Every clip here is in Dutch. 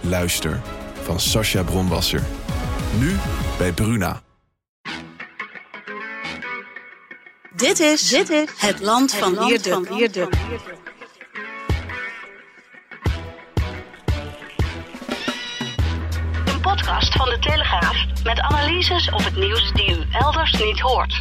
Luister van Sascha Bronwasser. Nu bij Bruna. Dit is, dit is het land van Wierde. Een podcast van de Telegraaf met analyses op het nieuws die u elders niet hoort.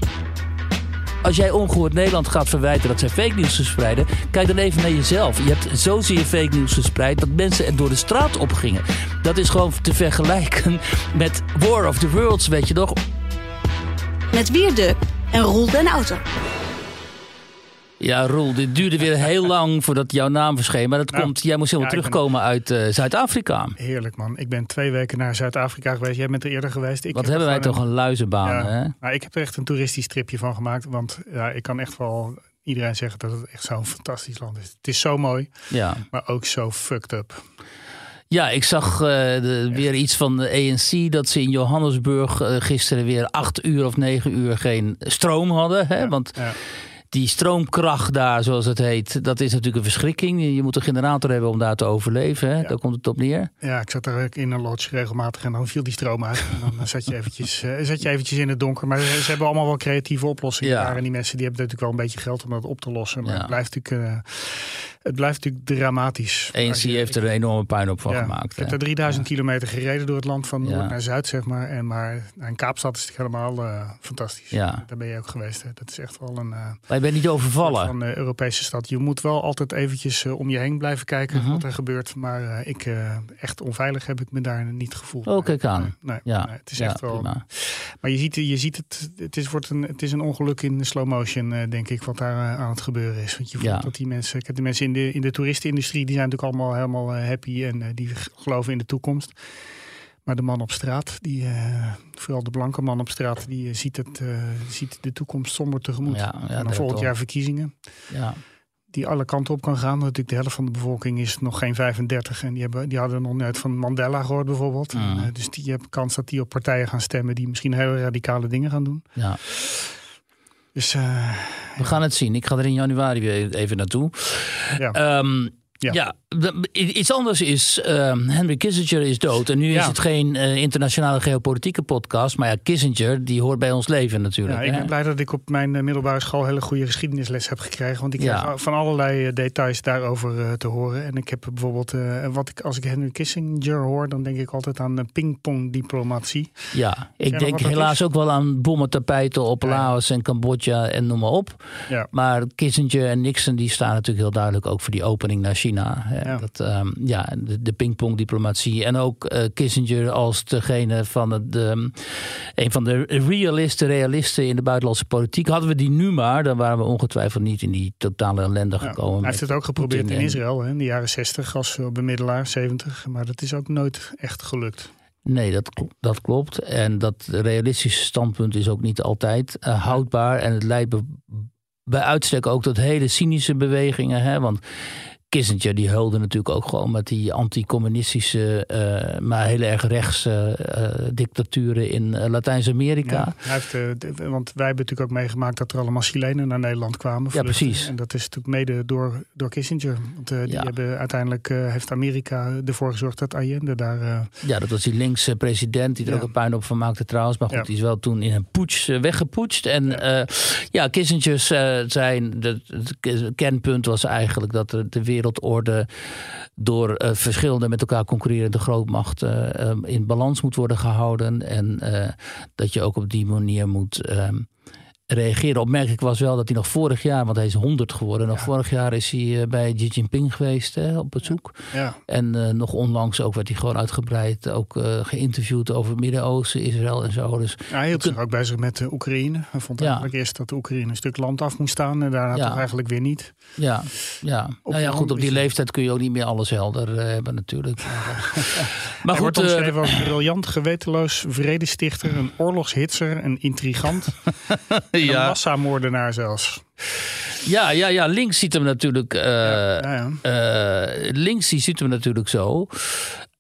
Als jij ongehoord Nederland gaat verwijten dat zij fake nieuws verspreiden, kijk dan even naar jezelf. Je hebt zozeer fake nieuws verspreid dat mensen er door de straat op gingen. Dat is gewoon te vergelijken met War of the Worlds, weet je nog? Met Wierde en Roel den Auto. Ja, Roel, dit duurde weer heel lang voordat jouw naam verscheen. Maar dat Nou, komt, jij moest helemaal ja, ik ben- terugkomen uit eh, Zuid-Afrika. Heerlijk man. Ik ben twee weken naar Zuid-Afrika geweest. Jij bent er eerder geweest. Ik Wat heb hebben wij toch een luizenbaan, ja, hè? Nou, ik heb er echt een toeristisch tripje van gemaakt. Want ja, ik kan echt wel iedereen zeggen dat het echt zo'n fantastisch land is. Het is zo mooi, Ja. maar ook zo fucked up. Ja, ik zag eh, de, weer iets van de ANC dat ze in Johannesburg eh, gisteren weer acht uur of negen uur geen stroom hadden. Hè? Want Ja. Die stroomkracht daar, zoals het heet, dat is natuurlijk een verschrikking. Je moet een generator hebben om daar te overleven. Hè? Daar komt het op neer. Ja, ik zat er ook in een lodge regelmatig en dan viel die stroom uit. En dan zat je eventjes, eh, zat je eventjes in het donker. Maar ze hebben allemaal wel creatieve oplossingen Ja. daar. En die mensen die hebben natuurlijk wel een beetje geld om dat op te lossen. Maar Ja. het, blijft natuurlijk, eh, het blijft natuurlijk dramatisch. ANC heeft er een enorme puinhoop van Ja, gemaakt. Ik heb er 3000 kilometer gereden door het land van noord naar zuid, zeg maar. En maar en Kaapstad is natuurlijk helemaal eh, fantastisch. Ja. Daar ben je ook geweest. Hè. Dat is echt wel een eh, je bent niet overvallen. van eh, Europese stad. Je moet wel altijd eventjes eh, om je heen blijven kijken Mhm. wat er gebeurt. Maar eh, ik, echt onveilig heb ik me daar niet gevoeld. Oh, kijk aan. Nee, Ja, nee, het is ja, echt wel. prima. Maar je ziet, je ziet het, het is, wordt een, het is een ongeluk in slow motion, denk ik, wat daar aan het gebeuren is. Want je voelt Ja. dat die mensen, kijk, de mensen in de, in de toeristenindustrie, die zijn natuurlijk allemaal helemaal happy en die geloven in de toekomst. Maar de man op straat, die, eh, vooral de blanke man op straat, die eh, ziet, het, eh, ziet de toekomst somber tegemoet. Ja, ja, en volgend jaar verkiezingen, Ja. die alle kanten op kan gaan. Natuurlijk de helft van de bevolking is nog geen 35 en die, hebben, die hadden nog nooit van Mandela gehoord bijvoorbeeld. Mm. En, dus die hebben kans dat die op partijen gaan stemmen die misschien hele radicale dingen gaan doen. ja. Dus We gaan het zien. Ik ga er in januari weer even naartoe. ja. Ehm, ja. Ja. iets anders is, ehm, Henry Kissinger is dood. En nu is het geen eh, internationale geopolitieke podcast. Maar ja, Kissinger, die hoort bij ons leven natuurlijk. ja, ik ben blij dat ik op mijn eh, middelbare school hele goede geschiedenisles heb gekregen. Want ik Ja. kreeg van allerlei eh, details daarover te horen. En ik heb bijvoorbeeld, wat ik, als ik Henry Kissinger hoor, dan denk ik altijd aan pingpong-diplomatie. Ja, ik denk helaas is? ook wel aan bommentapijten op. Laos en Cambodja en noem maar op. Ja. Maar Kissinger en Nixon die staan natuurlijk heel duidelijk ook voor die opening naar China. Ja. Dat, ehm, ja, de, de pingpongdiplomatie. En ook eh, Kissinger als degene van het, een van de realisten, realisten in de buitenlandse politiek. Hadden we die nu maar, dan waren we ongetwijfeld niet in die totale ellende Ja, gekomen. hij heeft het ook geprobeerd in Israël hè, in de jaren 60 als eh, bemiddelaar, 70. Maar dat is ook nooit echt gelukt. Nee, dat, dat klopt. En dat realistische standpunt is ook niet altijd eh, houdbaar. En het leidt bij uitstek ook tot hele cynische bewegingen. Hè? Want Kissinger die hulde natuurlijk ook gewoon met die anticommunistische, eh maar heel erg rechtse eh, dictaturen in eh, Latijns-Amerika. Ja, hij heeft, de- want wij hebben natuurlijk ook meegemaakt dat er allemaal Chilenen naar Nederland kwamen. Ja, precies. En dat is natuurlijk mede door, door Kissinger. Want die Ja. hebben uiteindelijk heeft Amerika ervoor gezorgd dat Allende daar. Ja, dat was die linkse president die er Ja. ook een puinhoop van maakte trouwens. Maar goed, die is wel toen in een poets weggepoetst. En ja, ja Kissinger eh, zijn, de- het kernpunt was eigenlijk dat de, de wereldorde door eh, verschillende met elkaar concurrerende grootmachten eh, in balans moet worden gehouden. En eh, dat je ook op die manier moet ehm, reageren. Opmerkelijk was wel dat hij nog vorig jaar, want hij is 100 geworden. Nog vorig jaar is hij eh, bij Xi Jinping geweest hè, op bezoek. Ja. En eh, nog onlangs ook werd hij gewoon uitgebreid ook eh, geïnterviewd over het Midden-Oosten, Israël en zo. Dus Ja, hij hield zich ook bezig met de Oekraïne. Hij vond eigenlijk eerst dat de Oekraïne een stuk land af moest staan. En daarna toch eigenlijk weer niet. ja, ja. nou ja, goed, op die leeftijd kun je ook niet meer alles helder hebben natuurlijk. Maar, hij wordt goed, omschreven als briljant, gewetenloos, vredestichter, een oorlogshitser, een intrigant. Een ja, massamoordenaar zelfs. ja, ja, ja, links ziet hem natuurlijk... ja, ja. eh, links die ziet hem natuurlijk zo.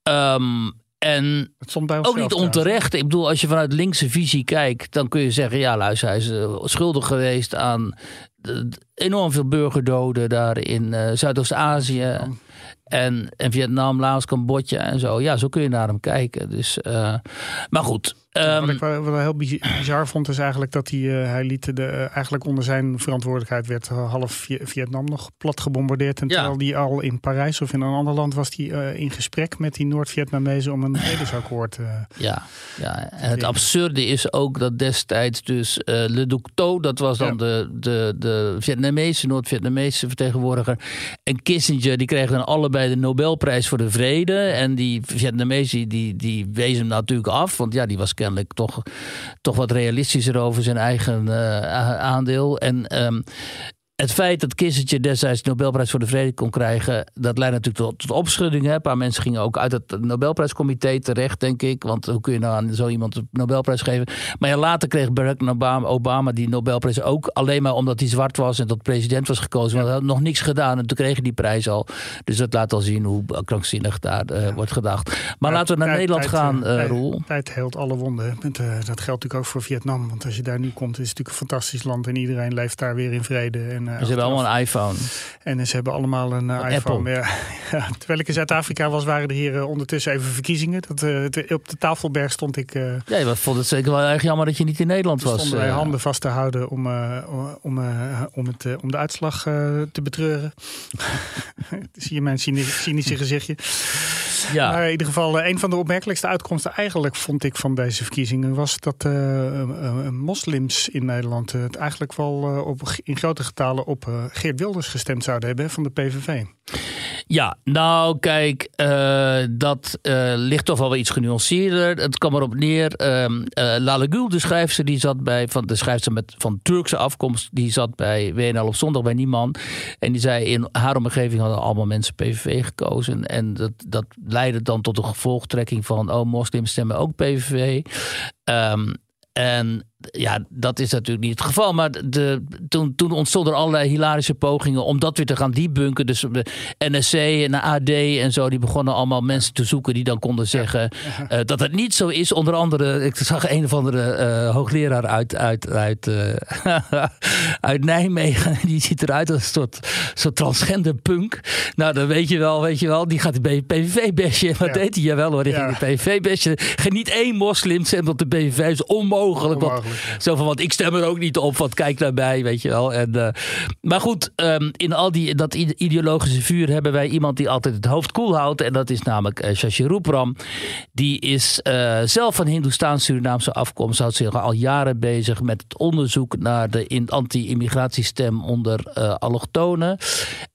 Ehm, en ook niet onterecht. Ik bedoel, als je vanuit linkse visie kijkt, dan kun je zeggen: ja, luister, hij is eh, schuldig geweest aan enorm veel burgerdoden daar in eh, Zuidoost-Azië. En, en Vietnam, Laos, Cambodja en zo. Ja, zo kun je naar hem kijken. Dus, maar goed. Ehm, wat ik wel, wel heel biz- bizar vond, is eigenlijk dat hij, eh, hij liet de, eh, eigenlijk onder zijn verantwoordelijkheid werd eh, half Vi- Vietnam nog plat gebombardeerd. En Ja. terwijl die al in Parijs of in een ander land was hij in gesprek met die Noord-Vietnamezen om een vredesakkoord. Ja, ja, en het absurde is ook dat destijds dus Le Duc Tho, dat was dan Ja. de, de, de Vietnamese, Noord-Vietnamese vertegenwoordiger. En Kissinger, die kregen dan allebei de Nobelprijs voor de Vrede. En die Vietnamezen, die, die wezen hem natuurlijk af, want ja, die was kennelijk toch, toch wat realistischer over zijn eigen eh, aandeel. En ehm, het feit dat Kissinger destijds de Nobelprijs voor de Vrede kon krijgen, dat leidde natuurlijk tot, tot opschudding. Hè. Een paar mensen gingen ook uit het Nobelprijscomité terecht, denk ik. Want hoe kun je nou aan zo iemand de Nobelprijs geven? Maar ja, later kreeg Barack Obama, Obama die Nobelprijs ook alleen maar omdat hij zwart was en tot president was gekozen. Want hij had nog niks gedaan en toen kreeg hij die prijs al. Dus dat laat al zien hoe krankzinnig daar eh, wordt gedacht. Maar laten we naar tijd- Nederland tijd, gaan, eh, tijd- Roel. Tijd heelt alle wonden. Met, eh, dat geldt natuurlijk ook voor Vietnam. Want als je daar nu komt, is het natuurlijk een fantastisch land. En iedereen leeft daar weer in vrede. En, Ze hebben allemaal een iPhone. En ze hebben allemaal een eh, iPhone. Ja, ja, terwijl ik in Zuid-Afrika was, waren er hier eh, ondertussen even verkiezingen. Dat, eh, te- op de tafelberg stond ik. eh Ja, je vond het zeker wel erg jammer dat je niet in Nederland was. stonden wij eh. handen vast te houden om, eh, om, eh, om, het, eh, om de uitslag eh, te betreuren. Zie je mijn cyni- cynische gezichtje. ja. Maar in ieder geval, eh, een van de opmerkelijkste uitkomsten eigenlijk vond ik van deze verkiezingen was dat eh, eh, eh, moslims in Nederland eh, het eigenlijk wel eh, op, in grote getalen op eh, Geert Wilders gestemd zouden hebben van de PVV. Ja, nou kijk, eh, dat eh, ligt toch wel iets genuanceerder. Het kwam erop neer. ehm eh, Lale de schrijfster, die zat bij, van, de schrijfster met, van Turkse afkomst, die zat bij WNL op zondag bij Nieman. En die zei in haar omgeving hadden allemaal mensen PVV gekozen. En dat, dat leidde dan tot de gevolgtrekking van, oh, moslims stemmen ook PVV. Ehm, en ja, dat is natuurlijk niet het geval. Maar de, toen, toen ontstonden er allerlei hilarische pogingen om dat weer te gaan debunken. Dus de NSC en de AD en zo, die begonnen allemaal mensen te zoeken die dan konden zeggen eh, dat het niet zo is. Onder andere, ik zag een of andere eh, hoogleraar uit, uit, uit, eh, uit Nijmegen. Die ziet eruit als een soort, soort transgender punk. Nou, dan weet je wel, weet je wel, die gaat de PVV-besje. Wat Ja. deed hij? Jawel hoor, die Ja. ging de PVV-besje. Geen niet één moslim stemt op de PVV. is onmogelijk. want- Onmogelijk, zo van, want ik stem er ook niet op, want kijk daarbij, weet je wel. En, eh, maar goed, ehm, in al die, dat ide- ideologische vuur hebben wij iemand die altijd het hoofd koel houdt. En dat is namelijk eh, Shashi Roopram. Die is eh, zelf van Hindoestaans-Surinaamse afkomst. Houdt zich al jaren bezig met het onderzoek naar de anti-immigratiestem onder eh, allochtonen.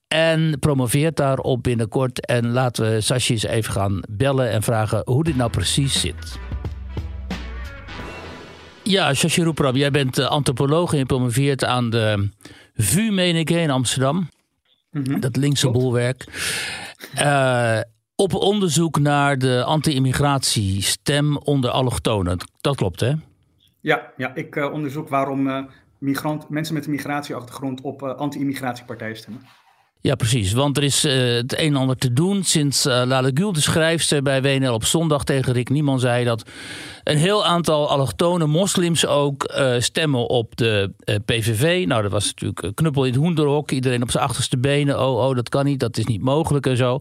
En promoveert daarop binnenkort. En laten we Sashi eens even gaan bellen en vragen hoe dit nou precies zit. Ja, Shashi Roepram, jij bent eh, antropoloog en je promoveert aan de VU, meen ik, in Amsterdam. Dat linkse bolwerk. Eh, op onderzoek naar de anti-immigratiestem onder allochtonen. Dat klopt, hè? Ja, ja ik eh, onderzoek waarom eh, migrant, mensen met een migratieachtergrond op anti-immigratiepartijen stemmen. Ja, precies. Want er is het een en ander te doen. Sinds uh, Lale Gül, de schrijfster bij WNL op zondag tegen Rick Nieman zei dat een heel aantal allochtone moslims ook uh, stemmen op de uh, PVV. Nou, dat was natuurlijk een knuppel in het hoenderhok. Iedereen op zijn achterste benen. Oh, oh, dat kan niet. Dat is niet mogelijk en zo.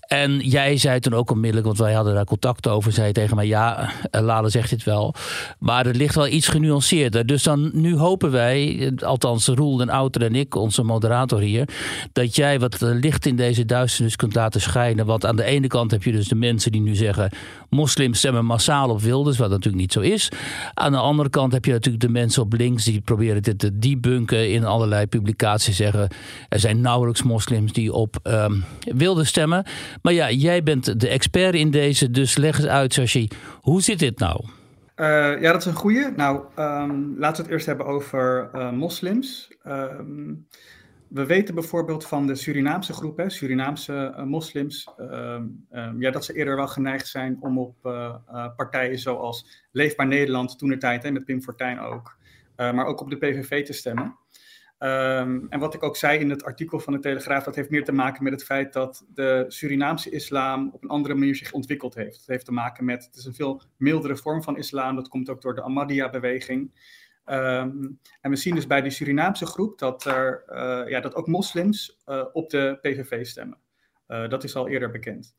En jij zei toen ook onmiddellijk, want wij hadden daar contact over, zei tegen mij, ja, Lale zegt dit wel. Maar het ligt wel iets genuanceerder. Dus dan nu hopen wij, althans Roel en Outer en ik, onze moderator hier, dat jij wat eh, licht in deze duisternis kunt laten schijnen. Want aan de ene kant heb je dus de mensen die nu zeggen... moslims stemmen massaal op Wat natuurlijk niet zo is. Aan de andere kant heb je natuurlijk de mensen op links... die proberen dit te debunken in allerlei publicaties. Zeggen er zijn nauwelijks moslims die op um, Wilders stemmen. Maar ja, jij bent de expert in deze, dus leg eens uit, Sashi. Hoe zit dit nou? Uh, ja, dat is een goede. Nou, um, laten we het eerst hebben over uh, moslims. Um, we weten bijvoorbeeld van de Surinaamse groep, hè, Surinaamse uh, moslims, um, ja, dat ze eerder wel geneigd zijn om op partijen zoals Leefbaar Nederland, toen de tijd, met Pim Fortuyn ook, maar ook op de PVV te stemmen. Um, en wat ik ook zei in het artikel van de Telegraaf, dat heeft meer te maken met het feit dat de Surinaamse islam op een andere manier zich ontwikkeld heeft. Het heeft te maken met, het is een veel mildere vorm van islam, dat komt ook door de Ahmadiyya-beweging. Um, en we zien dus bij die Surinaamse groep dat, er, uh, ja, dat ook moslims uh, op de PVV stemmen. Uh, dat is al eerder bekend.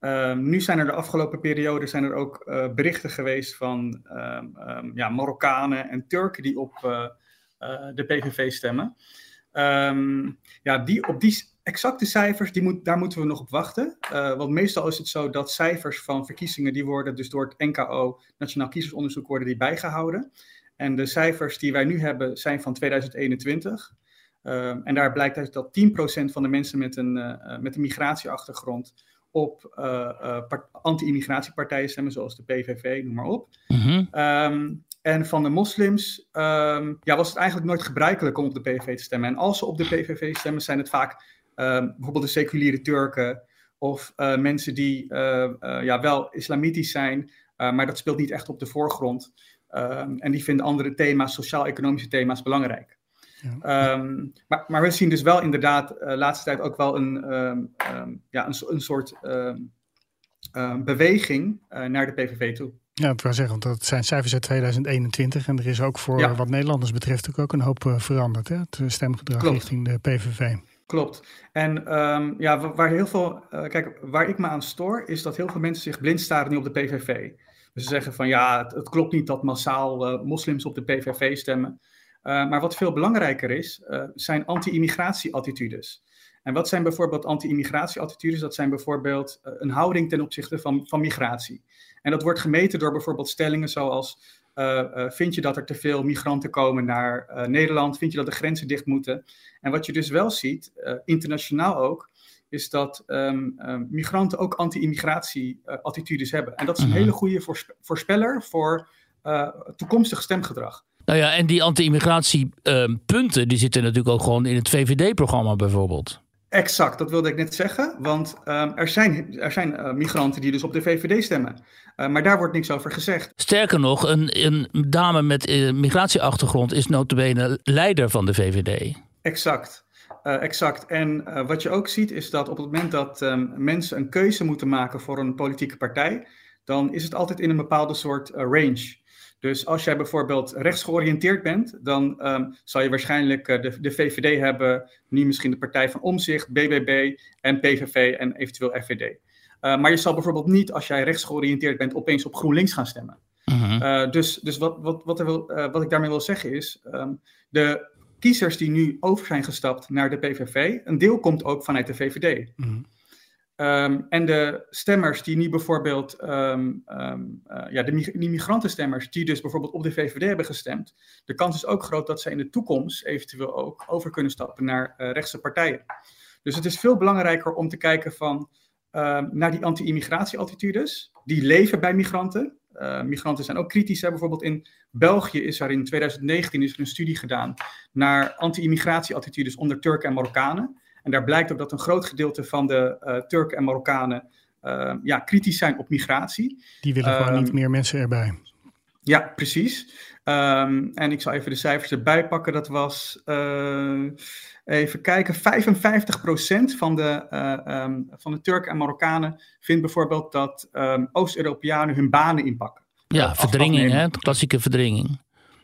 Um, nu zijn er de afgelopen periode zijn er ook berichten geweest van ja, Marokkanen en Turken die op de PVV stemmen. Ja, die, op die exacte cijfers, die moet, daar moeten we nog op wachten. Want meestal is het zo dat cijfers van verkiezingen, die worden dus door het NKO, Nationaal Kiezersonderzoek, worden die bijgehouden. En de cijfers die wij nu hebben zijn van 2021. Uh, ehm, en daar blijkt uit dat 10% van de mensen met een, uh, met een migratieachtergrond op uh, anti-immigratiepartijen stemmen, zoals de PVV, noem maar op. -hmm. um, en van de moslims um, ja, was het eigenlijk nooit gebruikelijk om op de PVV te stemmen. En als ze op de PVV stemmen, zijn het vaak bijvoorbeeld de seculiere Turken of mensen die ja, wel islamitisch zijn, maar dat speelt niet echt op de voorgrond. Um, en die vinden andere thema's, sociaal-economische thema's, belangrijk. Ja. Um, maar, maar, we zien dus wel inderdaad de laatste tijd ook wel een, um, um, ja, een, een soort beweging naar de PVV toe. Ja, dat wil zeggen, want dat zijn cijfers uit 2021 en er is ook voor ja. wat Nederlanders betreft ook een hoop uh, veranderd, hè? het stemgedrag Klopt. richting de PVV. Klopt. En um, ja, waar heel veel, uh, kijk, waar ik me aan stoor, is dat heel veel mensen zich blind staren nu op de PVV. Dus ze zeggen van ja, het, klopt niet dat massaal uh, moslims op de PVV stemmen. maar wat veel belangrijker is, zijn anti-immigratie-attitudes. En wat zijn bijvoorbeeld anti-immigratie-attitudes? Dat zijn bijvoorbeeld een houding ten opzichte van, van migratie. En dat wordt gemeten door bijvoorbeeld stellingen zoals: vind je dat er te veel migranten komen naar Nederland? Vind je dat de grenzen dicht moeten? En wat je dus wel ziet, internationaal ook, is dat um, um, migranten ook anti-immigratie-attitudes hebben. En dat is een -hmm. hele goede voorspe voorspeller voor toekomstig stemgedrag. Nou ja, en die anti-immigratie-punten, die zitten natuurlijk ook gewoon in het VVD-programma bijvoorbeeld. Exact, dat wilde ik net zeggen. Want um, er zijn, er zijn uh, migranten die dus op de VVD stemmen. Uh, maar daar wordt niks over gezegd. Sterker nog, een, een dame met uh, migratieachtergrond is notabene leider van de VVD. Exact. Exact. En wat je ook ziet is dat op het moment dat um, mensen een keuze moeten maken voor een politieke partij, dan is het altijd in een bepaalde soort range. Dus als jij bijvoorbeeld rechtsgeoriënteerd bent, dan um, zal je waarschijnlijk uh, de, de, VVD hebben, nu misschien de Partij van Omzicht, BBB en PVV en eventueel FVD. Uh, maar je zal bijvoorbeeld niet, als jij rechtsgeoriënteerd bent, opeens op GroenLinks gaan stemmen. Uh, dus dus wat, wat, wat, wil, wat, ik daarmee wil zeggen is, um, de kiezers die nu over zijn gestapt naar de PVV, een deel komt ook vanuit de VVD. Uh-huh. Um, en de stemmers die nu bijvoorbeeld, um, um, uh, ja, de, die migrantenstemmers die dus bijvoorbeeld op de VVD hebben gestemd, de kans is ook groot dat ze in de toekomst eventueel ook over kunnen stappen naar uh, rechtse partijen. Dus het is veel belangrijker om te kijken van, naar die anti-immigratie-attitudes, die leven bij migranten. Uh, migranten zijn ook kritisch. Hè. Bijvoorbeeld in België is er in 2019 is er een studie gedaan naar anti-immigratie-attitudes onder Turken en Marokkanen. En daar blijkt ook dat een groot gedeelte van de uh, Turken en Marokkanen uh, ja, kritisch zijn op migratie. Die willen gewoon um, niet meer mensen erbij. Ja, precies. Um, en ik zal even de cijfers erbij pakken. Dat was, even kijken, 55% van de, um, van de Turken en Marokkanen vindt bijvoorbeeld dat Oost-Europeanen hun banen inpakken. Ja, verdringing, hè? klassieke verdringing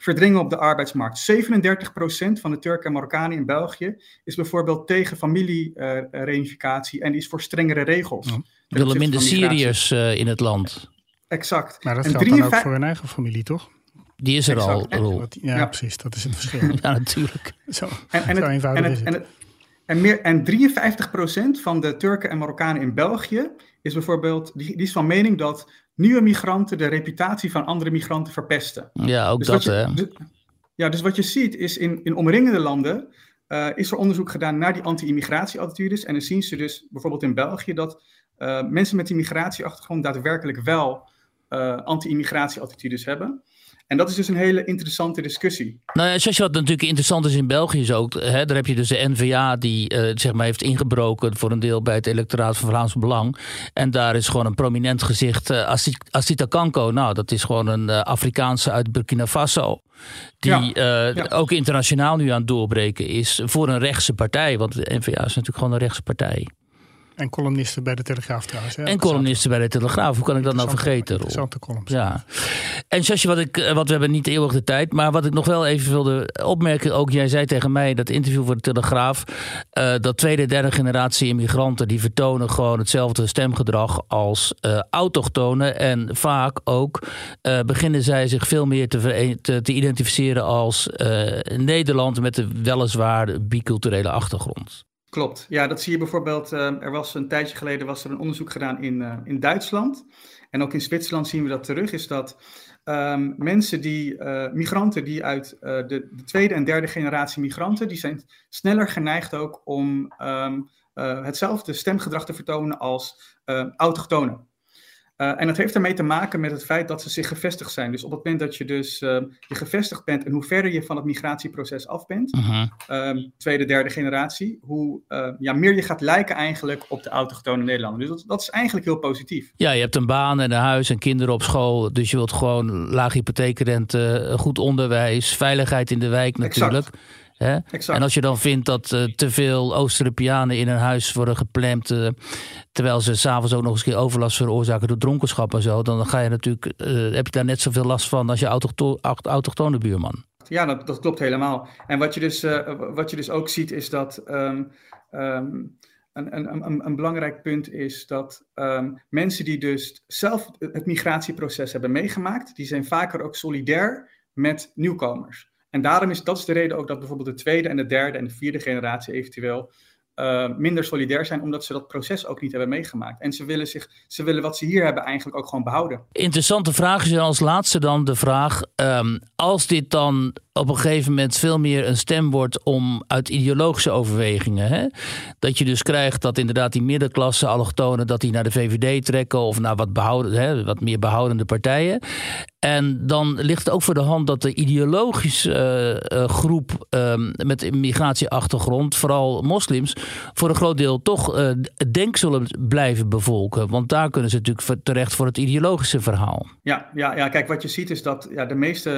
verdringen op de arbeidsmarkt. 37% van de Turken en Marokkanen in België is bijvoorbeeld tegen familiereunificatie uh, en is voor strengere regels. Ja. willen minder Syriërs uh, in het land. Exact. Maar dat en geldt 53... dan ook voor hun eigen familie, toch? Die is er exact. al, ja, ja, precies. Dat is het verschil. ja, natuurlijk. Zo, en, en zo het, eenvoudig en het, is het. En het, En, meer, en 53% van de Turken en Marokkanen in België is bijvoorbeeld, die, die is van mening dat nieuwe migranten de reputatie van andere migranten verpesten. Ja, ook Dus dat, wat je- hè. dus- ja, dus wat je ziet is in, in omringende landen eh, is er onderzoek gedaan naar die anti-immigratieattitudes. En dan zien ze dus bijvoorbeeld in België dat eh, mensen met die migratieachtergrond daadwerkelijk wel eh, anti-immigratieattitudes hebben. En dat is dus een hele interessante discussie. Nou ja, zoals je wat natuurlijk interessant is in België is ook, hè, daar heb je dus de NVA die eh, zeg maar heeft ingebroken voor een deel bij het electoraat van Vlaams Belang. En daar is gewoon een prominent gezicht, Asti- Astita Kanko, nou dat is gewoon een eh, Afrikaanse uit Burkina Faso. Die Ja, ja. ook internationaal nu aan het doorbreken is voor een rechtse partij. Want de NVA is natuurlijk gewoon een rechtse partij. En columnisten bij de Telegraaf trouwens. hè. en columnisten bij de Telegraaf, hoe kan ik dat nou vergeten? Interessante columns. Ja. En Sjasje, wat ik, eh, wat we hebben niet eeuwig de tijd, maar wat ik nog wel even wilde opmerken, ook jij zei tegen mij dat interview voor de Telegraaf, eh, dat tweede, derde generatie immigranten die vertonen gewoon hetzelfde stemgedrag als eh, autochtonen en vaak ook beginnen zij zich veel meer te, te, te identificeren als Nederland met de weliswaar biculturele achtergrond. Klopt. Ja, dat zie je bijvoorbeeld. eh, er was een tijdje geleden was er een onderzoek gedaan in, eh, in Duitsland. En ook in Zwitserland zien we dat terug. Is dat ehm, mensen die, eh, migranten die uit de, de tweede en derde generatie migranten, die zijn sneller geneigd ook om ehm, eh, hetzelfde stemgedrag te vertonen als autochtonen. Eh, en dat heeft ermee te maken met het feit dat ze zich gevestigd zijn. Dus op het moment dat je dus eh, je gevestigd bent en hoe verder je van het migratieproces af bent, Mhm. ehm, tweede, derde generatie, hoe eh, ja, meer je gaat lijken eigenlijk op de autochtone Nederlander. Dus dat, dat is eigenlijk heel positief. Ja, je hebt een baan en een huis en kinderen op school. Dus je wilt gewoon laag hypotheekrente, goed onderwijs, veiligheid in de wijk natuurlijk. Hè? En als je dan vindt dat eh, te veel Oost-Europeanen in een huis worden geplemd. eh, terwijl ze s'avonds ook nog eens een keer overlast veroorzaken door dronkenschap en zo. dan ga je natuurlijk, eh, heb je daar net zoveel last van als je autochtone buurman. Ja, dat, dat klopt helemaal. En wat je dus, wat je dus ook ziet is dat ehm, ehm, een, een, een, een belangrijk punt is dat ehm, mensen die dus zelf het migratieproces hebben meegemaakt, die zijn vaker ook solidair met nieuwkomers. En daarom is dat de reden ook dat bijvoorbeeld de tweede en de derde en de vierde generatie eventueel eh, minder solidair zijn, omdat ze dat proces ook niet hebben meegemaakt. En ze willen, zich, ze willen wat ze hier hebben eigenlijk ook gewoon behouden. Interessante vraag is als laatste dan de vraag: ehm, als dit dan op een gegeven moment veel meer een stem wordt om uit ideologische overwegingen, hè? dat je dus krijgt dat inderdaad die middenklasse allochtonen dat die naar de VVD trekken of naar wat, behouden, hè, wat meer behoudende partijen. En dan ligt het ook voor de hand dat de ideologische eh, eh, groep ehm, met een migratieachtergrond, vooral moslims, voor een groot deel toch het denk zullen blijven bevolken. Want daar kunnen ze natuurlijk terecht voor het ideologische verhaal. Ja, ja, ja, kijk, wat je ziet is dat ja, de meeste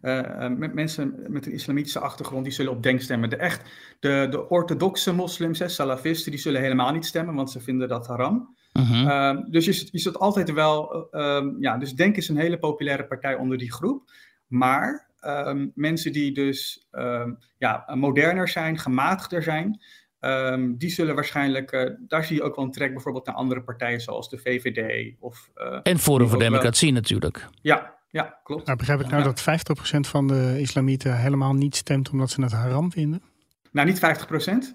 eh, eh, me- mensen met een islamitische achtergrond, die zullen op denk stemmen. De, echt, de, de orthodoxe moslims, hè, salafisten, die zullen helemaal niet stemmen, want ze vinden dat haram. Mhm. Ehm, dus je, zit- je zit altijd wel, eh, ehm, ja, dus Denk is een hele populaire partij onder die groep. Maar ehm, mensen die dus ja, moderner zijn, gematigder zijn, ehm, die zullen waarschijnlijk, eh, daar zie je ook wel een trek bijvoorbeeld naar andere partijen zoals de VVD of... eh, En Forum voor wel- Democratie natuurlijk. Ja, ja, klopt. Nou, begrijp ik nou Ja. dat 50% van de islamieten helemaal niet stemt omdat ze het haram vinden? Nou, niet 50%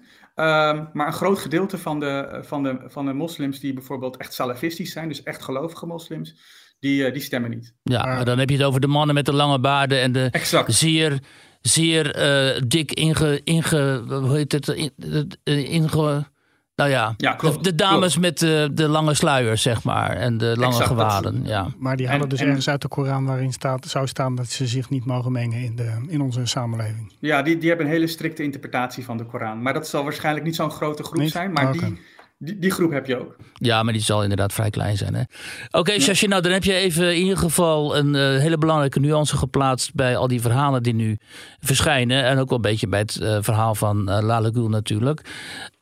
maar een groot gedeelte van de, van, de, van de moslims die bijvoorbeeld echt salafistisch zijn, dus echt gelovige moslims, die, eh, die stemmen niet. Ja, Maar- maar dan heb je het over de mannen met de lange baarden en de Exact. zeer, zeer eh, dik inge, inge, hoe heet het, in, eh, inge, nou ja, Ja, klopt, de, de dames klopt. met de, de lange sluiers, zeg maar, en de lange Exact, gewaden. Ja. Maar die En- halen dus en- ergens uit de Koran waarin staat, zou staan dat ze zich niet mogen mengen in, de, in onze samenleving. Ja, die, die hebben een hele strikte interpretatie van de Koran. Maar dat zal waarschijnlijk niet zo'n grote groep Niet? zijn, maar Oké. die, die, die groep heb je ook. ja, maar die zal inderdaad vrij klein zijn. hè. Oké, Shashin, nou dan heb je even in ieder geval een eh, hele belangrijke nuance geplaatst bij al die verhalen die nu verschijnen. En ook wel een beetje bij het eh, verhaal van Lale Gül natuurlijk.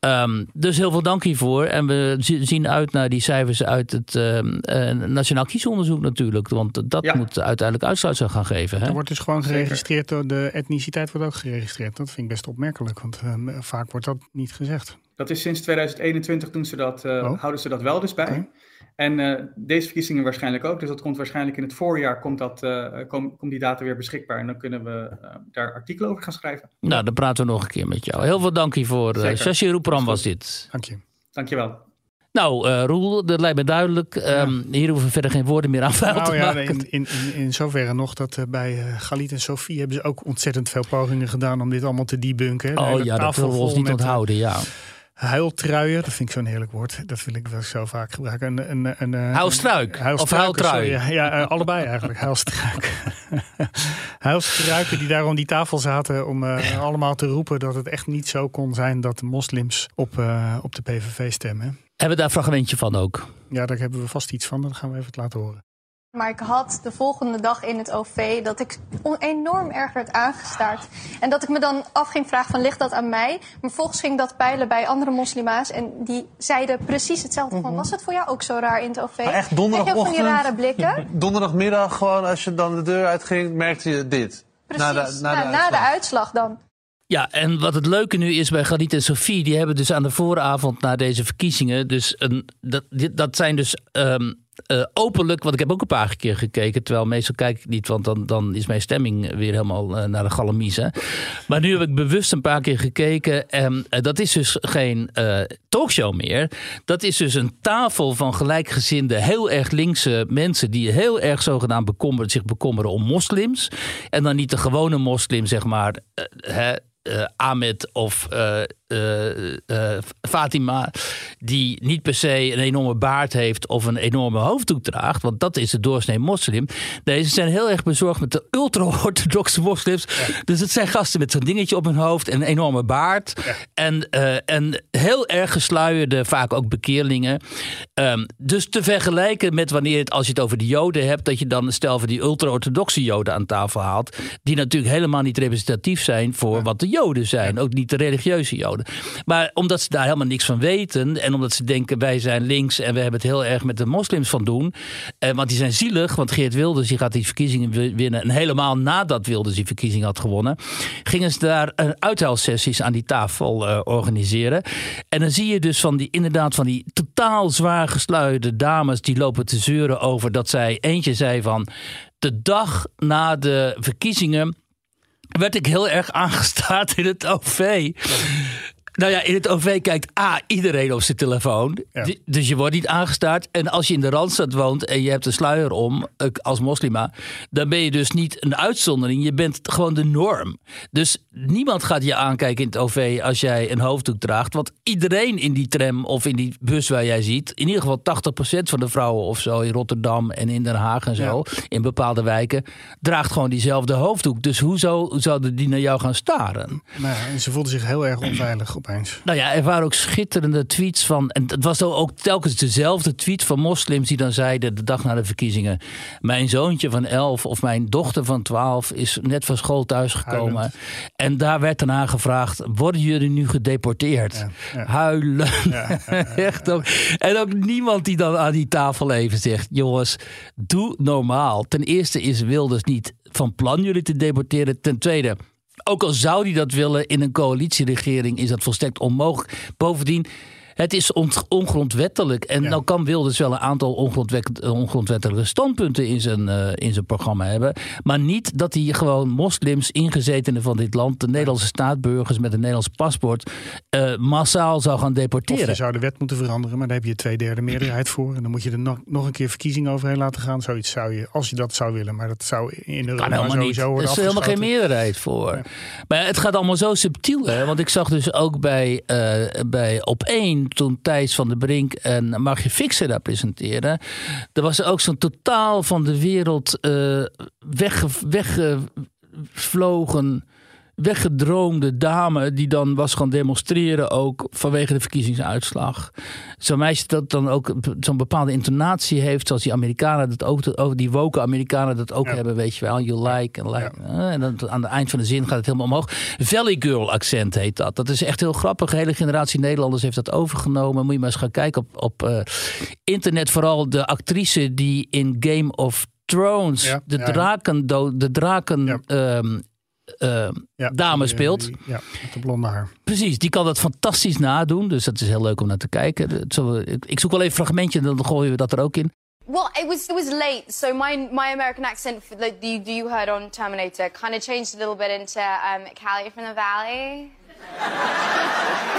Ehm, dus heel veel dank hiervoor. En we zi- zien uit naar die cijfers uit het ehm, eh, Nationaal Kiesonderzoek natuurlijk. Want dat Ja. moet uiteindelijk uitsluitsel gaan geven. Hè? Er wordt dus gewoon geregistreerd, door de etniciteit wordt ook geregistreerd. Dat vind ik best opmerkelijk, want eh, vaak wordt dat niet gezegd. Dat is sinds 2021 doen ze dat, eh, Oh. houden ze dat wel dus bij. En eh, deze verkiezingen waarschijnlijk ook. Dus dat komt waarschijnlijk in het voorjaar komt, dat, uh, kom, komt die data weer beschikbaar. En dan kunnen we uh, daar artikelen over gaan schrijven. Nou, dan praten we nog een keer met jou. Heel veel dank voor. Uh, Shashi Roepram was dit. Dank je. Dank je wel. Nou, uh, Roel, dat lijkt me duidelijk. Ja. Um, hier hoeven we verder geen woorden meer aan vuil nou, te ja, maken. In, in, in, in zoverre nog dat uh, bij uh, Galit en Sofie hebben ze ook ontzettend veel pogingen gedaan om dit allemaal te debunken. Oh ja, dat willen we ons niet onthouden, ja. Huiltruien, dat vind ik zo'n heerlijk woord. Dat wil ik wel zo vaak gebruiken. Een, een, een, een, huilstruik, of huiltrui? Ja, ja allebei eigenlijk. Huilstruik. Huilstruiken die daar om die tafel zaten om uh, allemaal te roepen dat het echt niet zo kon zijn dat de moslims op, uh, op de PVV stemmen. Hebben we daar een fragmentje van ook? Ja, daar hebben we vast iets van. Dan gaan we even het laten horen. Maar ik had de volgende dag in het OV dat ik enorm erg werd aangestaard. En dat ik me dan af ging vragen van ligt dat aan mij? Maar vervolgens ging dat peilen bij andere moslima's. En die zeiden precies hetzelfde mm -hmm. van was het voor jou ook zo raar in het OV? Maar echt donderdagochtend? van die rare blikken? Donderdagmiddag gewoon als je dan de deur uitging merkte je dit? Precies, na de, na na, de, na de uitslag dan. Ja, en wat het leuke nu is bij Galit en Sofie, die hebben dus aan de vooravond na deze verkiezingen, dus een, dat, dat zijn dus um, uh, openlijk, want ik heb ook een paar keer gekeken, terwijl meestal kijk ik niet, want dan, dan is mijn stemming weer helemaal uh, naar de galamiezen. Maar nu heb ik bewust een paar keer gekeken en uh, dat is dus geen talkshow meer. Dat is dus een tafel van gelijkgezinde, heel erg linkse mensen die heel erg zogenaamd bekommeren, zich bekommeren om moslims. En dan niet de gewone moslim, zeg maar, hè, Ahmed of Fatima, die niet per se een enorme baard heeft of een enorme hoofddoek draagt, want dat is de doorsnee moslim. Deze zijn heel erg bezorgd met de ultra-orthodoxe moslims. Ja. Dus het zijn gasten met zo'n dingetje op hun hoofd en een enorme baard. Ja. En, en heel erg gesluierde, vaak ook bekeerlingen. Um, dus te vergelijken met wanneer het, als je het over de Joden hebt, dat je dan stel van die ultra-orthodoxe Joden aan tafel haalt, die natuurlijk helemaal niet representatief zijn voor ja. wat de Joden zijn. Ook niet de religieuze Joden. Maar omdat ze daar helemaal niks van weten. En omdat ze denken wij zijn links en we hebben het heel erg met de moslims van doen. Eh, want die zijn zielig. Want Geert Wilders die gaat die verkiezingen winnen. En helemaal nadat Wilders die verkiezing had gewonnen. Gingen ze daar uh, uithuilsessies aan die tafel uh, organiseren. En dan zie je dus van die inderdaad van die totaal zwaar gesluierde dames. Die lopen te zeuren over dat zij eentje zei van de dag na de verkiezingen werd ik heel erg aangestaard in het OV. Nou ja, in het OV kijkt A, iedereen op zijn telefoon. Ja. Dus je wordt niet aangestaard. En als je in de Randstad woont en je hebt een sluier om, als moslima... dan ben je dus niet een uitzondering. Je bent gewoon de norm. Dus niemand gaat je aankijken in het OV als jij een hoofddoek draagt. Want iedereen in die tram of in die bus waar jij ziet... in ieder geval 80% van de vrouwen of zo in Rotterdam en in Den Haag en zo... Ja. in bepaalde wijken, draagt gewoon diezelfde hoofddoek. Dus hoezo zouden die naar jou gaan staren? Nou en ze voelden zich heel erg onveilig opeens. Nou ja, er waren ook schitterende tweets van. En het was ook telkens dezelfde tweet van moslims die dan zeiden de dag na de verkiezingen. Mijn zoontje van 11 of mijn dochter van 12 is net van school thuisgekomen. Huilend. En daar werd daarna gevraagd: worden jullie nu gedeporteerd? Ja, ja. Huilen. Ja, Echt ook. En ook niemand die dan aan die tafel even zegt: jongens, doe normaal. Ten eerste is Wilders niet van plan jullie te deporteren. Ten tweede ook al zou hij dat willen in een coalitieregering, is dat volstrekt onmogelijk. Bovendien. Het is ongrondwettelijk. En nou kan Wilders wel een aantal ongrondwettelijke standpunten in zijn, uh, in zijn programma hebben. Maar niet dat hij gewoon moslims, ingezetenen van dit land, de Nederlandse staatburgers met een Nederlands paspoort, uh, massaal zou gaan deporteren. Of je zou de wet moeten veranderen, maar daar heb je twee derde meerderheid voor. En dan moet je er nog, nog een keer verkiezingen overheen laten gaan. Zoiets zou je, als je dat zou willen. Maar dat zou in de kan helemaal niet. Er is helemaal geen meerderheid voor. Ja. Maar het gaat allemaal zo subtiel. Hè? Want ik zag dus ook bij, uh, bij op één toen Thijs van der Brink en Margje Fixer daar presenteerden. Er was ook zo'n totaal van de wereld uh, weggevlogen, weggedroomde dame die dan was gaan demonstreren ook vanwege de verkiezingsuitslag. Zo'n meisje dat dan ook zo'n bepaalde intonatie heeft, zoals die Amerikanen dat ook, die woke Amerikanen dat ook ja. hebben, weet je wel. You like and like. Ja. En dan aan het eind van de zin gaat het helemaal omhoog. Valley Girl accent heet dat. Dat is echt heel grappig. Een hele generatie Nederlanders heeft dat overgenomen. Moet je maar eens gaan kijken op, op uh, internet. Vooral de actrice die in Game of Thrones ja, de draken, de draken um, eh, Ja, dame die, eh, speelt. die- ja, met de blonde haar. Precies, die kan dat fantastisch nadoen. Dus dat is heel leuk om naar te kijken. Ik zoek wel even een fragmentje en dan gooien we dat er ook in. Well, it was it was late, so my my American accent for the, the you heard on Terminator kind of changed a little bit into um, Callie from the Valley.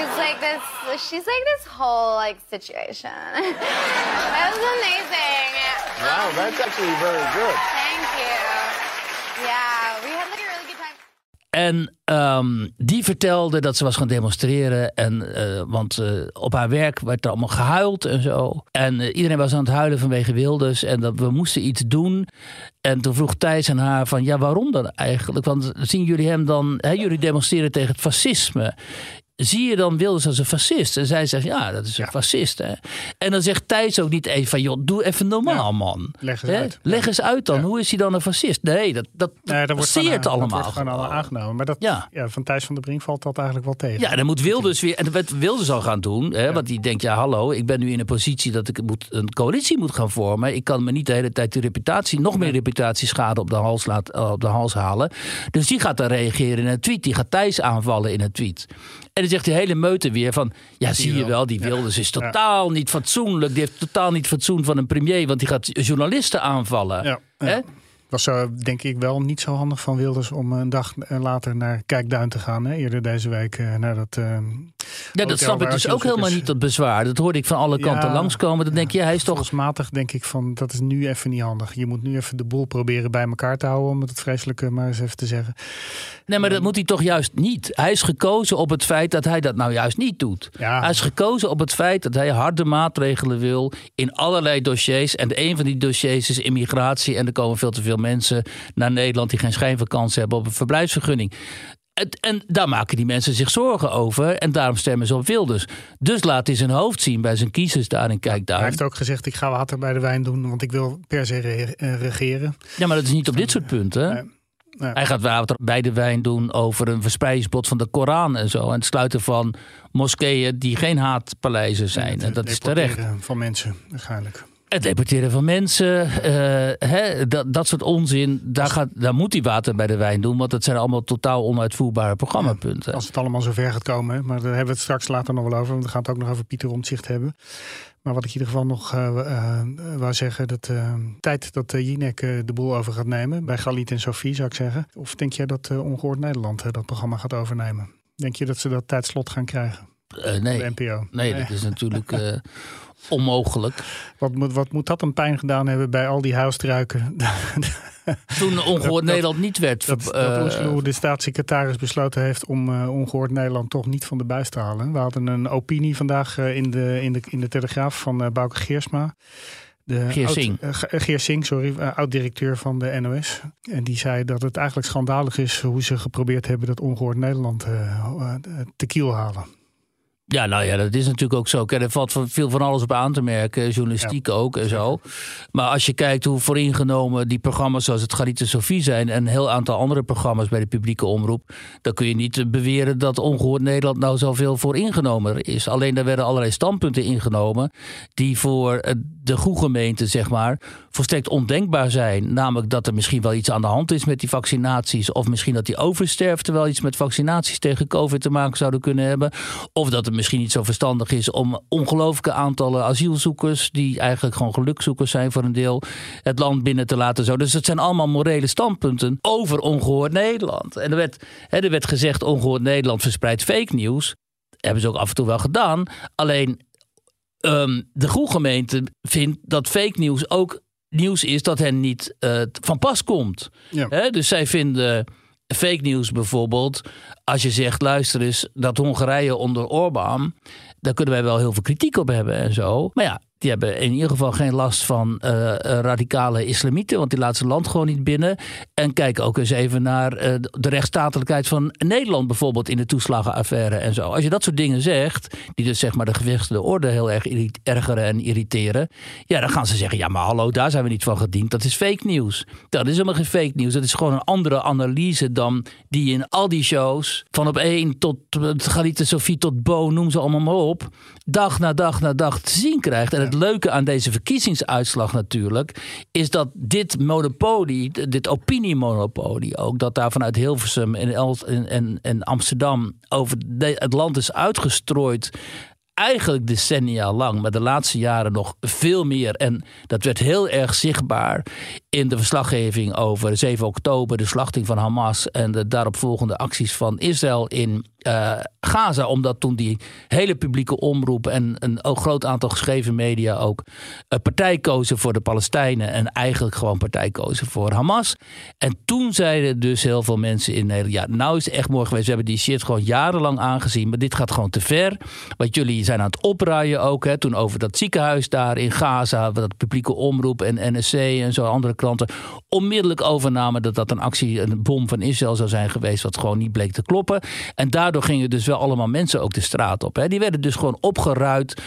It's like this. She's like this whole like situation. that was amazing. Wow, that's actually very good. Thank you. Yeah, we had like a really. En ehm, die vertelde dat ze was gaan demonstreren. En, eh, want eh, op haar werk werd er allemaal gehuild en zo. En eh, iedereen was aan het huilen vanwege Wilders. En dat we moesten iets doen. En toen vroeg Thijs aan haar van... Ja, waarom dan eigenlijk? Want zien jullie hem dan... Hè, jullie demonstreren tegen het fascisme. Zie je dan Wilders als een fascist? En zij zegt, ja, dat is een fascist. Hè? En dan zegt Thijs ook niet even van... joh, doe even normaal, man. Leg eens Hè? uit. Leg eens uit dan. Hoe is hij dan een fascist? Nee, dat, dat, dat Nee, dat wordt allemaal. Dat wordt gewoon allemaal aangenomen. Maar dat, Ja. ja. van Thijs van der Brink valt dat eigenlijk wel tegen. Ja, dan moet Wilders weer. En wat Wilders al gaan doen. Hè, Want die denkt: ja, hallo, ik ben nu in een positie dat ik moet, een coalitie moet gaan vormen. Ik kan me niet de hele tijd de reputatie, nog meer reputatieschade op de hals, laat, op de hals halen. Dus die gaat dan reageren in een tweet. Die gaat Thijs aanvallen in een tweet. En dan zegt die hele meute weer van... Ja, zie je wel, die Wilders is totaal niet fatsoenlijk. Die heeft totaal niet fatsoen van een premier. Want die gaat journalisten aanvallen. Ja, Hè? Was zo, denk ik wel niet zo handig van Wilders om een dag eh, later naar Kijkduin te gaan. Hè? Eerder deze week eh, naar dat. eh, Ja, dat snap ik dus ook helemaal niet, dat bezwaar. Dat hoorde ik van alle kanten Ja, langskomen. Dan denk je, hij is toch... Volksmatig denk ik van dat is nu even niet handig. Je moet nu even de boel proberen bij elkaar te houden, om het vreselijke maar eens even te zeggen. Nee, maar dat moet hij toch juist niet. Hij is gekozen op het feit dat hij dat nou juist niet doet. Ja. Hij is gekozen op het feit dat hij harde maatregelen wil in allerlei dossiers. En een van die dossiers is immigratie. En er komen veel te veel mensen naar Nederland die geen schijn van kans hebben op een verblijfsvergunning. Het- En daar maken die mensen zich zorgen over. En daarom stemmen ze op Wilders. Dus laat hij zijn hoofd zien bij zijn kiezers daar in Kijkduin. Hij heeft ook gezegd: ik ga water bij de wijn doen, want ik wil per se re- eh, regeren. Ja, maar dat is niet op dit soort punten. Nee. Nee. Hij gaat water bij de wijn doen over een verspreidingsbod van de Koran en zo. En het sluiten van moskeeën die geen haatpaleizen zijn. En dat is terecht. Van mensen, waarschijnlijk. Het deporteren van mensen, eh, hè, dat, dat soort onzin. Daar, gaat, daar moet hij water bij de wijn doen. Want dat zijn allemaal totaal onuitvoerbare programmapunten. Als het allemaal zover gaat komen. Maar daar hebben we het straks later nog wel over. Want we gaan het ook nog over Pieter Omtzigt hebben. Maar wat ik in ieder geval nog eh, wou zeggen. Dat tijd dat uh, Jinek de boel over gaat nemen. Bij Galit en Sofie zou ik zeggen. Of denk jij dat uh, Ongehoord Nederland dat programma gaat overnemen? Denk je dat ze dat tijdslot gaan krijgen? Nee. De NPO. nee, dat is natuurlijk onmogelijk. Wat moet, wat moet dat een pijn gedaan hebben bij al die huisstruiken? Toen Ongehoord Nederland niet werd... Dat, eh, de staatssecretaris, besloten heeft om uh, Ongehoord Nederland toch niet van de buis te halen. We hadden een opinie vandaag uh, in, de, in, de, in de Telegraaf van Bouke Geersma. De Geersing. Oud, Geersing, sorry, oud-directeur van de NOS. En die zei dat het eigenlijk schandalig is hoe ze geprobeerd hebben dat Ongehoord Nederland te kiel halen. Ja, nou ja, dat is natuurlijk ook zo. Kijk, er valt veel van alles op aan te merken. Journalistiek ja. ook en zo. Maar als je kijkt hoe vooringenomen die programma's zoals het Garite Sofie zijn... en een heel aantal andere programma's bij de publieke omroep... dan kun je niet beweren dat Ongehoord Nederland nou zoveel vooringenomen is. Alleen daar werden allerlei standpunten ingenomen... die voor de goede gemeente, zeg maar, volstrekt ondenkbaar zijn. Namelijk dat er misschien wel iets aan de hand is met die vaccinaties... of misschien dat die oversterfte wel iets met vaccinaties tegen COVID te maken zouden kunnen hebben... of dat het misschien niet zo verstandig is om ongelooflijke aantallen asielzoekers, die eigenlijk gewoon gelukzoekers zijn voor een deel, het land binnen te laten. Zo. Dus het zijn allemaal morele standpunten over ongehoord Nederland. En er werd, hè, er werd gezegd, ongehoord Nederland verspreidt fake nieuws. Dat hebben ze ook af en toe wel gedaan. Alleen um, de goede gemeente vindt dat fake nieuws ook nieuws is dat hen niet uh, van pas komt. Ja. Dus zij vinden fake nieuws bijvoorbeeld. Als je zegt, luister eens, dat Hongarije onder Orbán... daar kunnen wij wel heel veel kritiek op hebben en zo. Maar ja, die hebben in ieder geval geen last van uh, radicale islamieten... want die laten zijn land gewoon niet binnen. En kijk ook eens even naar uh, de rechtsstatelijkheid van Nederland... bijvoorbeeld in de toeslagenaffaire en zo. Als je dat soort dingen zegt, die dus zeg maar de gevestigde orde... heel erg ergeren en irriteren... ja, dan gaan ze zeggen, ja, maar hallo, daar zijn we niet van gediend. Dat is fake nieuws. Dat is helemaal geen fake nieuws. Dat is gewoon een andere analyse dan die in al die shows... van op één tot Galite Sofie tot Bo, noem ze allemaal maar op... dag na dag na dag te zien krijgt. En het het leuke aan deze verkiezingsuitslag natuurlijk... is dat dit monopolie, dit opiniemonopolie ook... dat daar vanuit Hilversum en, en, en, Amsterdam over het land is uitgestrooid eigenlijk decennia lang, maar de laatste jaren nog veel meer. En dat werd heel erg zichtbaar in de verslaggeving over 7 oktober, de slachting van Hamas en de daaropvolgende acties van Israël in uh, Gaza. Omdat toen die hele publieke omroep en een groot aantal geschreven media ook uh, partij kozen voor de Palestijnen en eigenlijk gewoon partij kozen voor Hamas. En toen zeiden dus heel veel mensen in Nederland: ja, nou is het echt mooi geweest. We hebben die shit gewoon jarenlang aangezien, maar dit gaat gewoon te ver. Want jullie zijn aan het opruien ook. Hè, toen over dat ziekenhuis daar in Gaza, dat publieke omroep en NSC en zo andere kranten onmiddellijk overnamen dat dat een actie, een bom van Israël zou zijn geweest, wat gewoon niet bleek te kloppen. En daardoor gingen dus wel allemaal mensen ook de straat op. Hè. Die werden dus gewoon opgeruid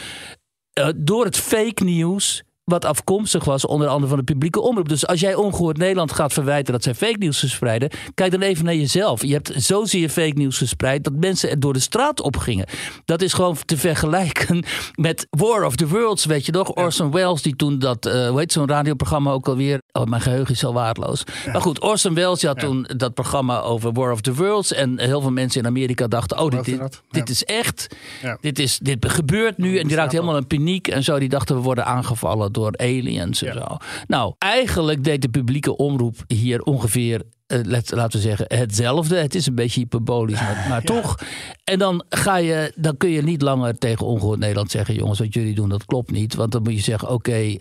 uh, door het fake nieuws wat afkomstig was, onder andere van de publieke omroep. Dus als jij ongehoord Nederland gaat verwijten dat zij fake nieuws verspreiden, kijk dan even naar jezelf. Je hebt zozeer fake nieuws verspreid dat mensen er door de straat op gingen. Dat is gewoon te vergelijken met War of the Worlds, weet je nog? Orson Welles, die toen dat, uh, hoe heet zo'n radioprogramma ook alweer? Oh, mijn geheugen is al waardeloos. Maar goed, Orson Welles die had toen dat programma over War of the Worlds. En heel veel mensen in Amerika dachten, oh, dit, dit, dit is echt. Dit, is, dit gebeurt nu. En die raakte helemaal in paniek en zo. Die dachten, we worden aangevallen door aliens en zo. Nou, eigenlijk deed de publieke omroep hier ongeveer uh, laten we zeggen, hetzelfde. Het is een beetje hyperbolisch, maar, maar toch. En dan, ga je, dan kun je niet langer tegen ongehoord Nederland zeggen: jongens, wat jullie doen, dat klopt niet. Want dan moet je zeggen: oké,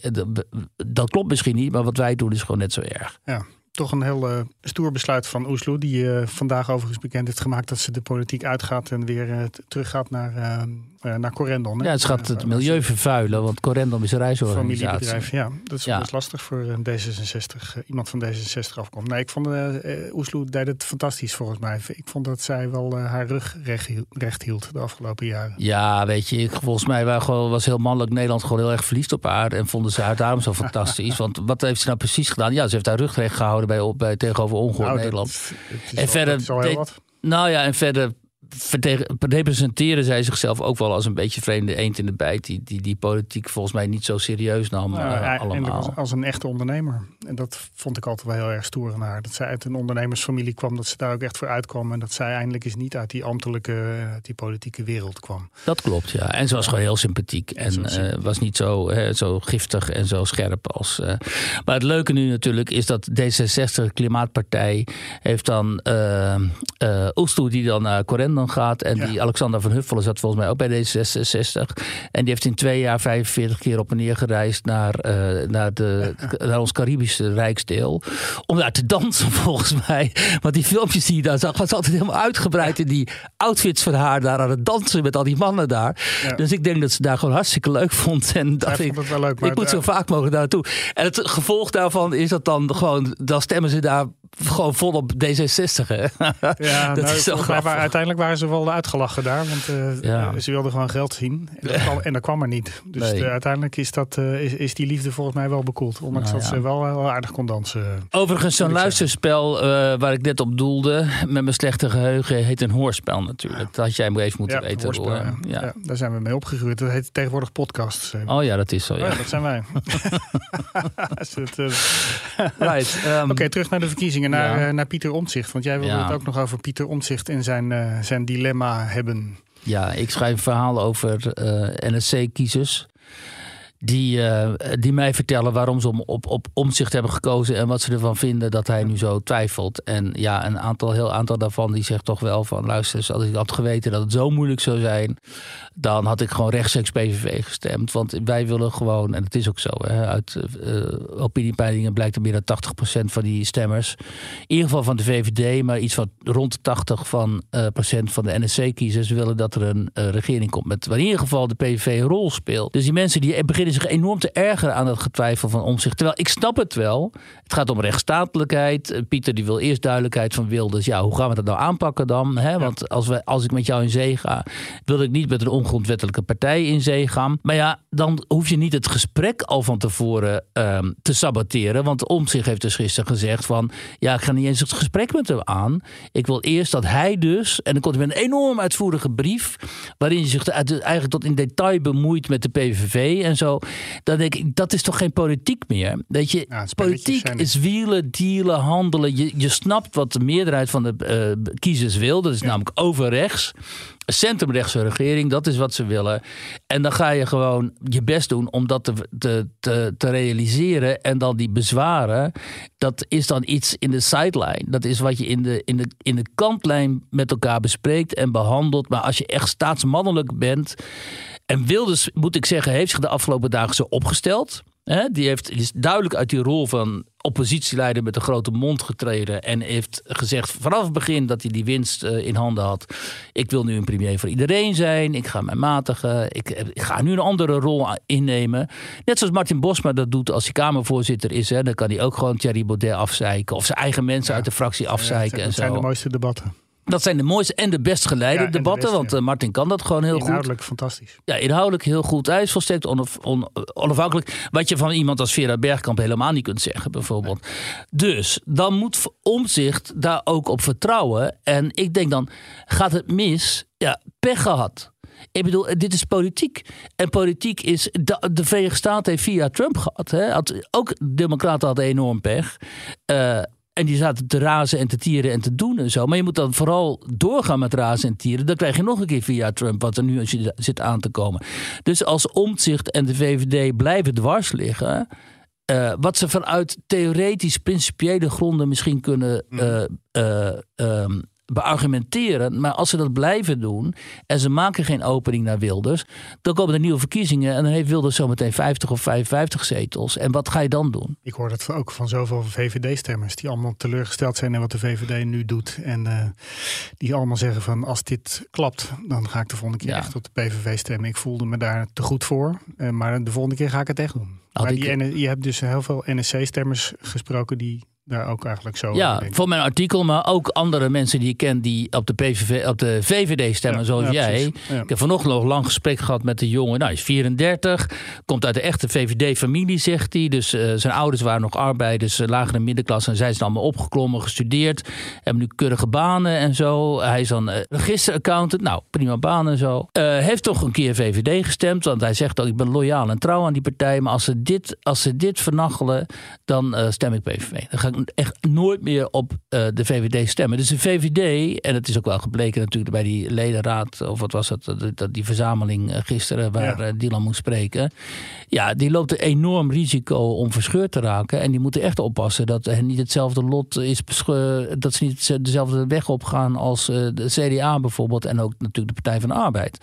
dat klopt misschien niet, maar wat wij doen is gewoon net zo erg. Ja toch een heel uh, stoer besluit van Oesloe. Die uh, vandaag overigens bekend heeft gemaakt dat ze de politiek uitgaat en weer uh, teruggaat naar, naar Corendon. Hè? Ja, het gaat het milieu vervuilen, want Corendon is een reisorganisatie. Familiebedrijf, ja. Dat is ja. best lastig voor D66, iemand van D66 afkomt. Nee, ik vond Oesloe deed het fantastisch volgens mij. Ik vond dat zij wel haar rug recht, recht, hield de afgelopen jaren. Ja, weet je, ik, volgens mij gewoon, was heel mannelijk Nederland gewoon heel erg verliefd op haar en vonden ze haar daarom zo fantastisch. want wat heeft ze nou precies gedaan? Ja, ze heeft haar rug recht gehouden bij, op, bij tegenover ongehoord nou, Nederland. en verder. Nou ja, en verder representeren zij zichzelf ook wel als een beetje vreemde eend in de bijt. Die, die, die politiek volgens mij niet zo serieus nam nou, uh, allemaal. Als, een echte ondernemer. En dat vond ik altijd wel heel erg stoer aan haar. Dat zij uit een ondernemersfamilie kwam. Dat ze daar ook echt voor uitkwam. En dat zij eindelijk eens niet uit die ambtelijke, die politieke wereld kwam. Dat klopt, ja. En ze was gewoon heel sympathiek. En uh, was niet zo, hè, zo giftig en zo scherp als... Uh, maar het leuke nu natuurlijk is dat D66, Klimaatpartij, heeft dan uh, die dan naar Corendon gaat. En die Alexander van Huffelen zat volgens mij ook bij D66. En die heeft in twee jaar 45 keer op en neer gereisd naar, uh, naar, de, naar ons Caribische rijksdeel. Om daar te dansen volgens mij. Want die filmpjes die je daar zag, was altijd helemaal uitgebreid in die outfits van haar daar aan het dansen met al die mannen daar. Dus ik denk dat ze daar gewoon hartstikke leuk vond. En dat ik, leuk, ik moet zo vaak mogelijk naartoe. En het gevolg daarvan is dat dan gewoon, dan stemmen ze daar gewoon vol op D66. Hè? Ja, dat nou, is maar uiteindelijk waren ze wel uitgelachen daar. Want uh, ze wilden gewoon geld zien. En dat kwam, en dat kwam er niet. Dus nee. uiteindelijk is, dat, uh, is, is die liefde volgens mij wel bekoeld. Ondanks nou, dat ze wel, wel aardig kon dansen. Overigens, zo'n luisterspel uh, waar ik net op doelde. Met mijn slechte geheugen heet een hoorspel natuurlijk. Dat had jij even moeten weten. Hoorspel, ja. ja. daar zijn we mee opgegroeid. Dat heet tegenwoordig podcast. Oh ja, dat is zo. Ja. Oh, dat zijn wij. right. Um, Oké, okay, terug naar de verkiezingen naar, ja. naar Pieter Omtzigt. Want jij wilde ja. het ook nog over Pieter Omtzigt en zijn, uh, zijn dilemma hebben. Ja, ik schrijf een verhaal over uh, NSC-kiezers die, uh, die mij vertellen waarom ze om, op, op omzicht hebben gekozen en wat ze ervan vinden dat hij nu zo twijfelt. En ja, een aantal, heel aantal daarvan die zegt toch wel van luister, als ik had geweten dat het zo moeilijk zou zijn, dan had ik gewoon rechtstreeks PVV gestemd. Want wij willen gewoon, en het is ook zo, hè, uit uh, opiniepeilingen blijkt er meer dan 80% van die stemmers, in ieder geval van de VVD, maar iets van rond de 80 van, uh, procent van de NSC-kiezers willen dat er een regering komt met waar in ieder geval de PVV een rol speelt. Dus die mensen die beginnen zich enorm te ergeren aan het getwijfel van omzicht. Terwijl ik snap het wel. Het gaat om rechtsstatelijkheid. Eh, Pieter die wil eerst duidelijkheid van Wilders. Ja, hoe gaan we dat nou aanpakken dan? Hè? Want als, we, als ik met jou in zee ga, wil ik niet met een ongrondwettelijke partij in zee gaan. Maar ja, dan hoef je niet het gesprek al van tevoren um, te saboteren. Want omzicht heeft dus gisteren gezegd van... ja, ik ga niet eens het gesprek met hem aan. Ik wil eerst dat hij dus... en dan komt hij met een enorm uitvoerige brief... waarin hij zich eigenlijk tot in detail bemoeit met de PVV en zo. Dan denk ik, dat is toch geen politiek meer? Weet je, politiek is wielen, dealen, handelen. Je, je snapt wat de meerderheid van de uh, kiezers wil. Dat is namelijk overrechts centrumrechtse regering, dat is wat ze willen. En dan ga je gewoon je best doen om dat te, te, te, realiseren. En dan die bezwaren, dat is dan iets in de sideline. Dat is wat je in de, in, de, in de kantlijn met elkaar bespreekt en behandelt. Maar als je echt staatsmannelijk bent. En Wilders, moet ik zeggen, heeft zich de afgelopen dagen zo opgesteld. Die, heeft, is duidelijk uit die rol van oppositieleider met een grote mond getreden. En heeft gezegd vanaf het begin dat hij die winst eh, in handen had. Ik wil nu een premier voor iedereen zijn. Ik ga mij matigen. Ik, ik, ga nu een andere rol innemen. Net zoals Martin Bosma dat doet als hij Kamervoorzitter is. Hè, dan kan hij ook gewoon Thierry Baudet afzeiken. Of zijn eigen mensen uit de fractie afzeiken. Ja, dat zijn de mooiste debatten. Dat zijn de mooiste en de best geleide debatten. want uh, Martin kan dat gewoon heel inhoudelijk goed. Inhoudelijk fantastisch. Ja, inhoudelijk heel goed. Hij is volstrekt onafhankelijk. Wat je van iemand als Vera Bergkamp helemaal niet kunt zeggen, bijvoorbeeld. Dus dan moet Omzicht daar ook op vertrouwen. En ik denk dan, gaat het mis? Ja, pech gehad. Ik bedoel, dit is politiek. En politiek is. De, de Verenigde Staten heeft via Trump gehad. Hè? Had, ook Democraten hadden enorm pech. Uh, en die zaten te razen en te tieren en te doen en zo. Maar je moet dan vooral doorgaan met razen en tieren. Dan krijg je nog een keer via Trump, wat er nu zit aan te komen. Dus als Omtzigt en de VVD blijven dwars liggen. Uh, wat ze vanuit theoretisch principiële gronden misschien kunnen uh, uh, beargumenteren. Maar als ze dat blijven doen en ze maken geen opening naar Wilders, dan komen er nieuwe verkiezingen en dan heeft Wilders zometeen 50 of 55 zetels. En wat ga je dan doen? Ik hoor dat ook van zoveel VVD-stemmers die allemaal teleurgesteld zijn in wat de VVD nu doet. En uh, die allemaal zeggen van als dit klapt, dan ga ik de volgende keer echt op de PVV stemmen. Ik voelde me daar te goed voor, uh, maar de volgende keer ga ik het echt doen. Maar die, je hebt dus heel veel NSC-stemmers gesproken die daar ook eigenlijk zo Ja, voor mijn artikel, maar ook andere mensen die ik ken die op de, PVV, op de VVD stemmen, zoals jij. Ik heb vanochtend nog een lang gesprek gehad met de jongen. Nou, hij is 34, komt uit de echte VVD-familie, zegt hij. Dus uh, zijn ouders waren nog arbeiders, uh, lagere middenklasse. En zij zijn allemaal opgeklommen, gestudeerd. Hebben nu keurige banen en zo. Hij is dan uh, registeraccountant. Nou, prima baan en zo. heeft toch een keer VVD gestemd, want hij zegt ook, ik ben loyaal en trouw aan die partij. Maar als ze dit, als ze dit vernachelen, dan stem ik PVV. Dan ga echt nooit meer op uh, de VVD stemmen. Dus de VVD, en het is ook wel gebleken natuurlijk bij die ledenraad, of wat was dat, dat die verzameling eh, gisteren waar ja. Dylan moest spreken. Ja, die loopt een enorm risico om verscheurd te raken. En die moeten echt oppassen dat er niet hetzelfde lot is, dat ze niet dezelfde weg opgaan als de CDA bijvoorbeeld en ook natuurlijk de Partij van de Arbeid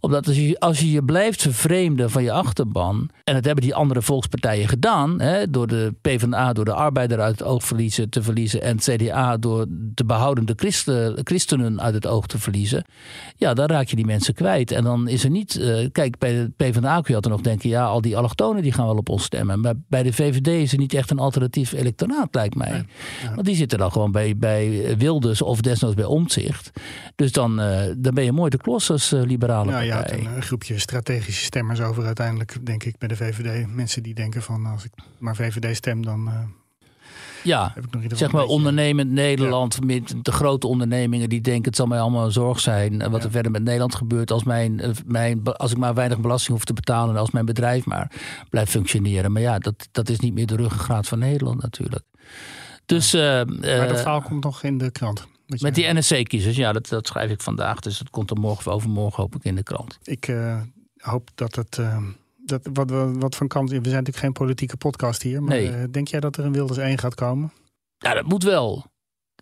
omdat als je, als je je blijft vervreemden van je achterban. En dat hebben die andere volkspartijen gedaan. Hè, door de PvdA, door de arbeider uit het oog verliezen, te verliezen. En het CDA door de behoudende christen, christenen uit het oog te verliezen. Ja, dan raak je die mensen kwijt. En dan is er niet. Uh, kijk, bij de PvdA kun je altijd nog denken. Ja, al die allochtonen die gaan wel op ons stemmen. Maar bij de VVD is er niet echt een alternatief electoraat, lijkt mij. Want die zitten dan gewoon bij, bij Wilders of desnoods bij Omtzigt. Dus dan, uh, dan ben je mooi de klos als uh, liberale ja, ja, een groepje strategische stemmers over uiteindelijk, denk ik, bij de VVD. Mensen die denken van als ik maar VVD stem, dan. Uh, ja, heb ik nog zeg maar ondernemend Nederland ja. met de grote ondernemingen die denken het zal mij allemaal een zorg zijn. En wat er verder met Nederland gebeurt als, mijn, eh, mijn, als ik maar weinig belasting hoef te betalen en als mijn bedrijf maar blijft functioneren. Maar ja, dat, dat is niet meer de ruggengraat van Nederland natuurlijk. Dus, uh, maar dat verhaal komt nog in de krant. Met die NSC-kiezers, ja, dat, dat schrijf ik vandaag. Dus dat komt er morgen of overmorgen hoop ik in de krant. Ik uh, hoop dat het... Uh, dat, wat, wat, wat van kant... We zijn natuurlijk geen politieke podcast hier. Maar nee. uh, denk jij dat er een Wilders 1 gaat komen? Ja, dat moet wel.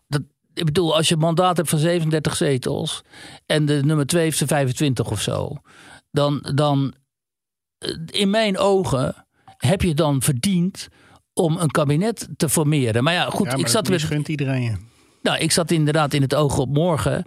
Dat, ik bedoel, als je een mandaat hebt van 37 zetels... en de nummer 2 heeft er 25 of zo... dan, dan in mijn ogen heb je dan verdiend om een kabinet te formeren. Maar ja, goed, ja, maar ik zat met... iedereen. Nou, ik zat inderdaad in het oog op morgen.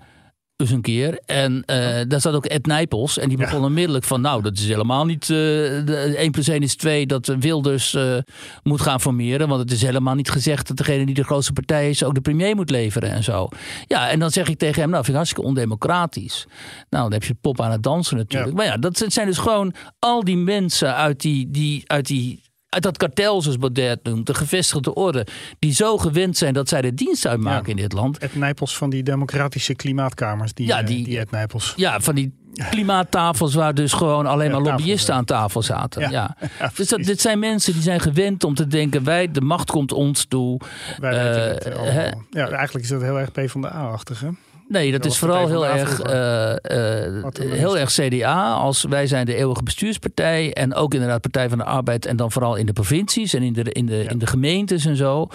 Dus een keer. En uh, daar zat ook Ed Nijpels. En die begon ja. onmiddellijk van... nou, dat is helemaal niet... Uh, de 1 plus 1 is 2 dat Wilders uh, moet gaan formeren. Want het is helemaal niet gezegd... dat degene die de grootste partij is... ook de premier moet leveren en zo. Ja, en dan zeg ik tegen hem... nou, vind ik hartstikke ondemocratisch. Nou, dan heb je pop aan het dansen natuurlijk. Ja. Maar ja, dat zijn dus gewoon al die mensen uit die... die, uit die uit dat kartel, zoals Baudet noemt, de gevestigde orde, die zo gewend zijn dat zij de dienst uitmaken ja, in dit land. Ed Nijpels van die democratische klimaatkamers, die, ja, die, die Ed Nijpels. Ja, van die klimaattafels waar dus gewoon alleen maar lobbyisten aan tafel zaten. Ja. Ja. Ja, dus dat, dit zijn mensen die zijn gewend om te denken: wij, de macht komt ons toe. Wij Eh, het? Ja, eigenlijk is dat heel erg PvdA-achtig, hè? Nee, dat Dat is vooral heel erg, vroeger. eh, eh, Wat er heel erg CDA. Als wij zijn de eeuwige bestuurspartij. En ook inderdaad Partij van de Arbeid. En dan vooral in de provincies en in de, in de, in de gemeentes en zo.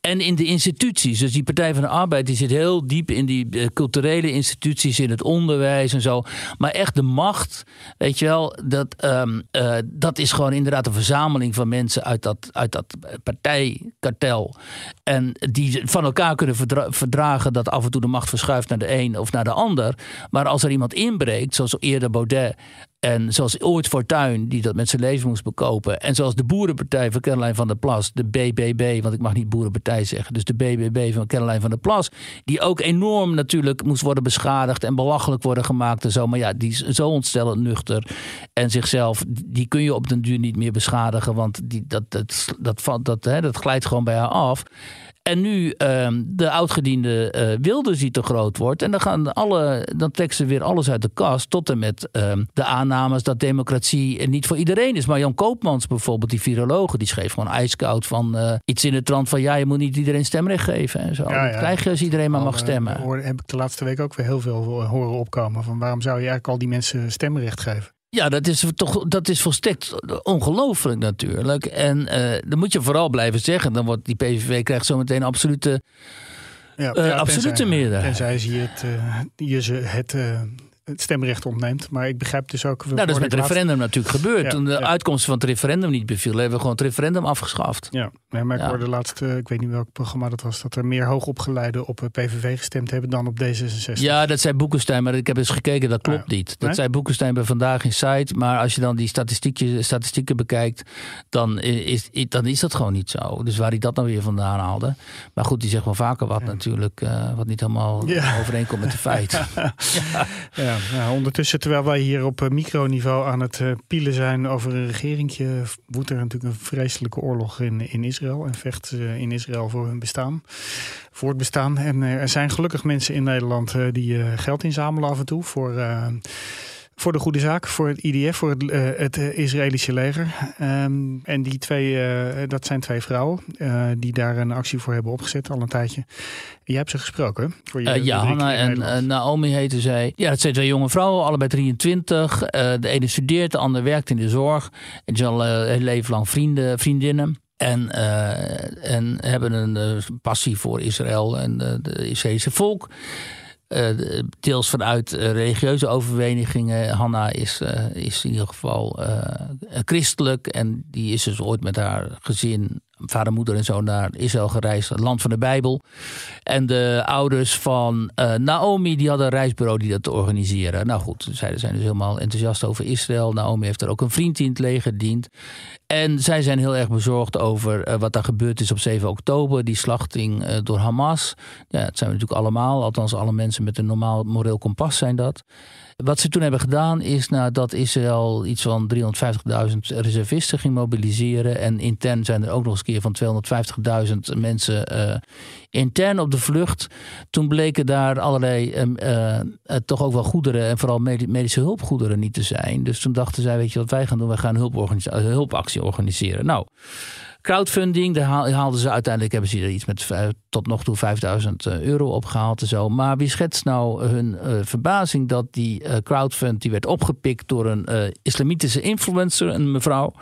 En in de instituties. Dus die Partij van de Arbeid die zit heel diep in die eh, culturele instituties. In het onderwijs en zo. Maar echt de macht, weet je wel. Dat, ehm, eh, dat is gewoon inderdaad een verzameling van mensen uit dat, uit dat partijkartel. En die van elkaar kunnen verdra- verdragen dat af en toe de macht verschuift naar de een of naar de ander. Maar als er iemand inbreekt, zoals eerder Baudet. En zoals ooit Fortuyn, die dat met zijn leven moest bekopen. En zoals de Boerenpartij van Caroline van der Plas, de BBB, want ik mag niet Boerenpartij zeggen. Dus de BBB van Caroline van der Plas. Die ook enorm natuurlijk moest worden beschadigd en belachelijk worden gemaakt en zo. Maar ja, die is zo ontstellend nuchter. En zichzelf, die kun je op den duur niet meer beschadigen. Want die, dat, dat, dat, dat, dat, hè, dat glijdt gewoon bij haar af. En nu ehm, de oudgediende eh Wilders die te groot wordt. En dan, gaan alle, dan trekken ze weer alles uit de kast. Tot en met ehm, de aannames dat democratie niet voor iedereen is. Maar Jan Koopmans bijvoorbeeld, die virologe, die schreef gewoon ijskoud van eh, iets in de trant van ja, je moet niet iedereen stemrecht geven en zo. Ja, dat ja. krijg je als iedereen maar mag Al, eh, stemmen. hoor- heb ik de laatste week ook weer heel veel horen opkomen. Van waarom zou je eigenlijk al die mensen stemrecht geven? Ja, dat is toch dat is volstrekt ongelooflijk natuurlijk. En eh, dan moet je vooral blijven zeggen. Dan wordt die PVV krijgt zometeen absolute, Ja, eh, ja, absolute meerderheid. Ze je het, eh, ze het, eh, het stemrecht ontneemt. Maar ik begrijp dus ook... Nou, dat is met het referendum natuurlijk gebeurd. Ja, Toen de ja. uitkomst van het referendum niet beviel, hebben we gewoon het referendum afgeschaft. Ja, nee, maar ik Ja. hoorde laatst, eh, ik weet niet welk programma dat was, dat er meer hoogopgeleiden op eh, PVV gestemd hebben dan op D66. Ja, dat zei Boekenstein, maar ik heb eens gekeken, dat klopt Ah, ja. niet. Dat Nee? zei Boekenstein bij Vandaag in Site. Maar als je dan die statistieken, statistieken bekijkt, dan is, dan is dat gewoon niet zo. Dus waar hij dat nou weer vandaan haalde. Maar goed, die zegt wel vaker wat natuurlijk, eh, wat niet helemaal Ja. overeenkomt met de feiten. Ja, ondertussen, terwijl wij hier op eh, microniveau aan het eh, pielen zijn over een regeringje, woedt er natuurlijk een vreselijke oorlog in, in Israël en vecht in Israël voor hun bestaan, voor het bestaan. En eh, er zijn gelukkig mensen in Nederland die geld inzamelen af en toe voor. Voor de goede zaak, voor het IDF, voor het, eh, het eh, Israëlische leger. Ehm, en die twee, eh, dat zijn twee vrouwen die daar een actie voor hebben opgezet al een tijdje. Jij hebt ze gesproken. Voor je ja, Hanna en Naomi heten zij. Ja, het zijn twee jonge vrouwen, allebei 23. Eh, de ene studeert, de ander werkt in de zorg. En ze zijn al heel leven lang vrienden, vriendinnen. En, en hebben een passie voor Israël en de Israëlische volk. Eh, de- deels vanuit eh, religieuze overwegingen. Hanna is, eh, is in ieder geval christelijk. En die is dus ooit met haar gezin, vader, moeder en zo, naar Israël gereisd. Het land van de Bijbel. En de ouders van eh, Naomi, die hadden een reisbureau die dat organiseren. Nou goed, zij zijn dus helemaal enthousiast over Israël. Naomi heeft er ook een vriend in het leger dient. En zij zijn heel erg bezorgd over eh, wat daar gebeurd is op 7 oktober. Die slachting eh, door Hamas. Ja, dat zijn we natuurlijk allemaal. Althans, alle mensen met een normaal moreel kompas zijn dat. Wat ze toen hebben gedaan is nadat Israël iets van 350.000 reservisten ging mobiliseren. En intern zijn er ook nog eens een keer van 250.000 mensen eh, intern op de vlucht. Toen bleken daar allerlei ehm, eh, eh, toch ook wel goederen en vooral medi- medische hulpgoederen niet te zijn. Dus toen dachten zij, weet je wat wij gaan doen? Wij gaan een hulpactie organiseren. Nou, crowdfunding, daar haal- haalden ze uiteindelijk, hebben ze iets met tot nog toe 5000 euro opgehaald en zo. Maar wie schetst nou hun eh, verbazing dat die eh, crowdfund, die werd opgepikt door een eh, islamitische influencer, een mevrouw,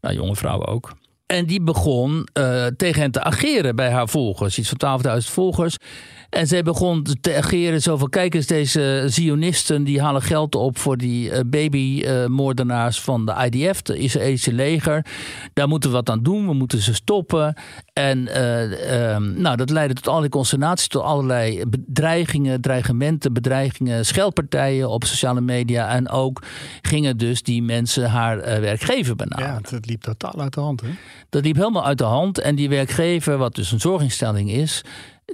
nou jonge vrouw ook. En die begon eh, tegen hen te ageren bij haar volgers. Iets van 12.000 volgers. En zij begon te ageren zo van... kijk eens, deze Zionisten die halen geld op... voor die eh, babymoordenaars van de IDF, de Israëlische leger. Daar moeten we wat aan doen. We moeten ze stoppen. En eh, ehm, nou, dat leidde tot allerlei consternaties... tot allerlei bedreigingen, dreigementen, bedreigingen... scheldpartijen op sociale media. En ook gingen dus die mensen haar eh, werkgever benaderen. Ja, het liep totaal uit de hand. Hè? Dat liep helemaal uit de hand. En die werkgever, wat dus een zorginstelling is,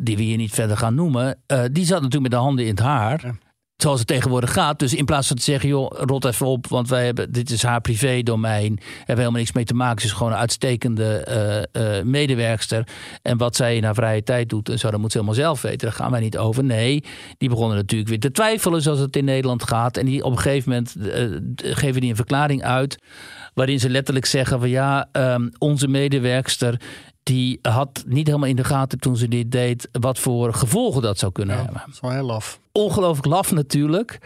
die we hier niet verder gaan noemen, eh, die zat natuurlijk met de handen in het haar. zoals het tegenwoordig gaat. Dus in plaats van te zeggen, joh, rot even op, want wij hebben, dit is haar privé-domein. Hebben we helemaal niks mee te maken. Ze is gewoon een uitstekende eh, medewerkster. En wat zij in haar vrije tijd doet en zo, dat moet ze helemaal zelf weten. Daar gaan wij niet over. Nee, die begonnen natuurlijk weer te twijfelen zoals het in Nederland gaat. En die op een gegeven moment geven die een verklaring uit. Waarin ze letterlijk zeggen van ja, ehm, onze medewerkster die had niet helemaal in de gaten toen ze dit deed, wat voor gevolgen dat zou kunnen hebben. Dat is wel heel laf. Ongelooflijk laf natuurlijk.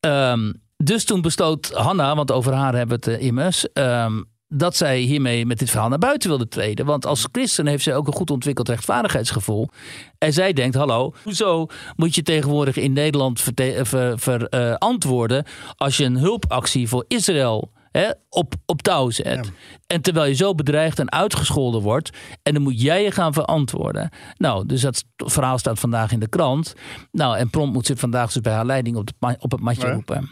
Ehm, dus toen besloot Hanna, want over haar hebben we het uh, immers, ehm, dat zij hiermee met dit verhaal naar buiten wilde treden. Want als christen heeft zij ook een goed ontwikkeld rechtvaardigheidsgevoel. En zij denkt, hallo, hoezo moet je tegenwoordig in Nederland verantwoorden als je een hulpactie voor Israël hè, op, op touw zet. En terwijl je zo bedreigd en uitgescholden wordt. En dan moet jij je gaan verantwoorden. Nou, dus dat verhaal staat vandaag in de krant. Nou, en prompt moet ze vandaag dus bij haar leiding op, de, op het matje roepen.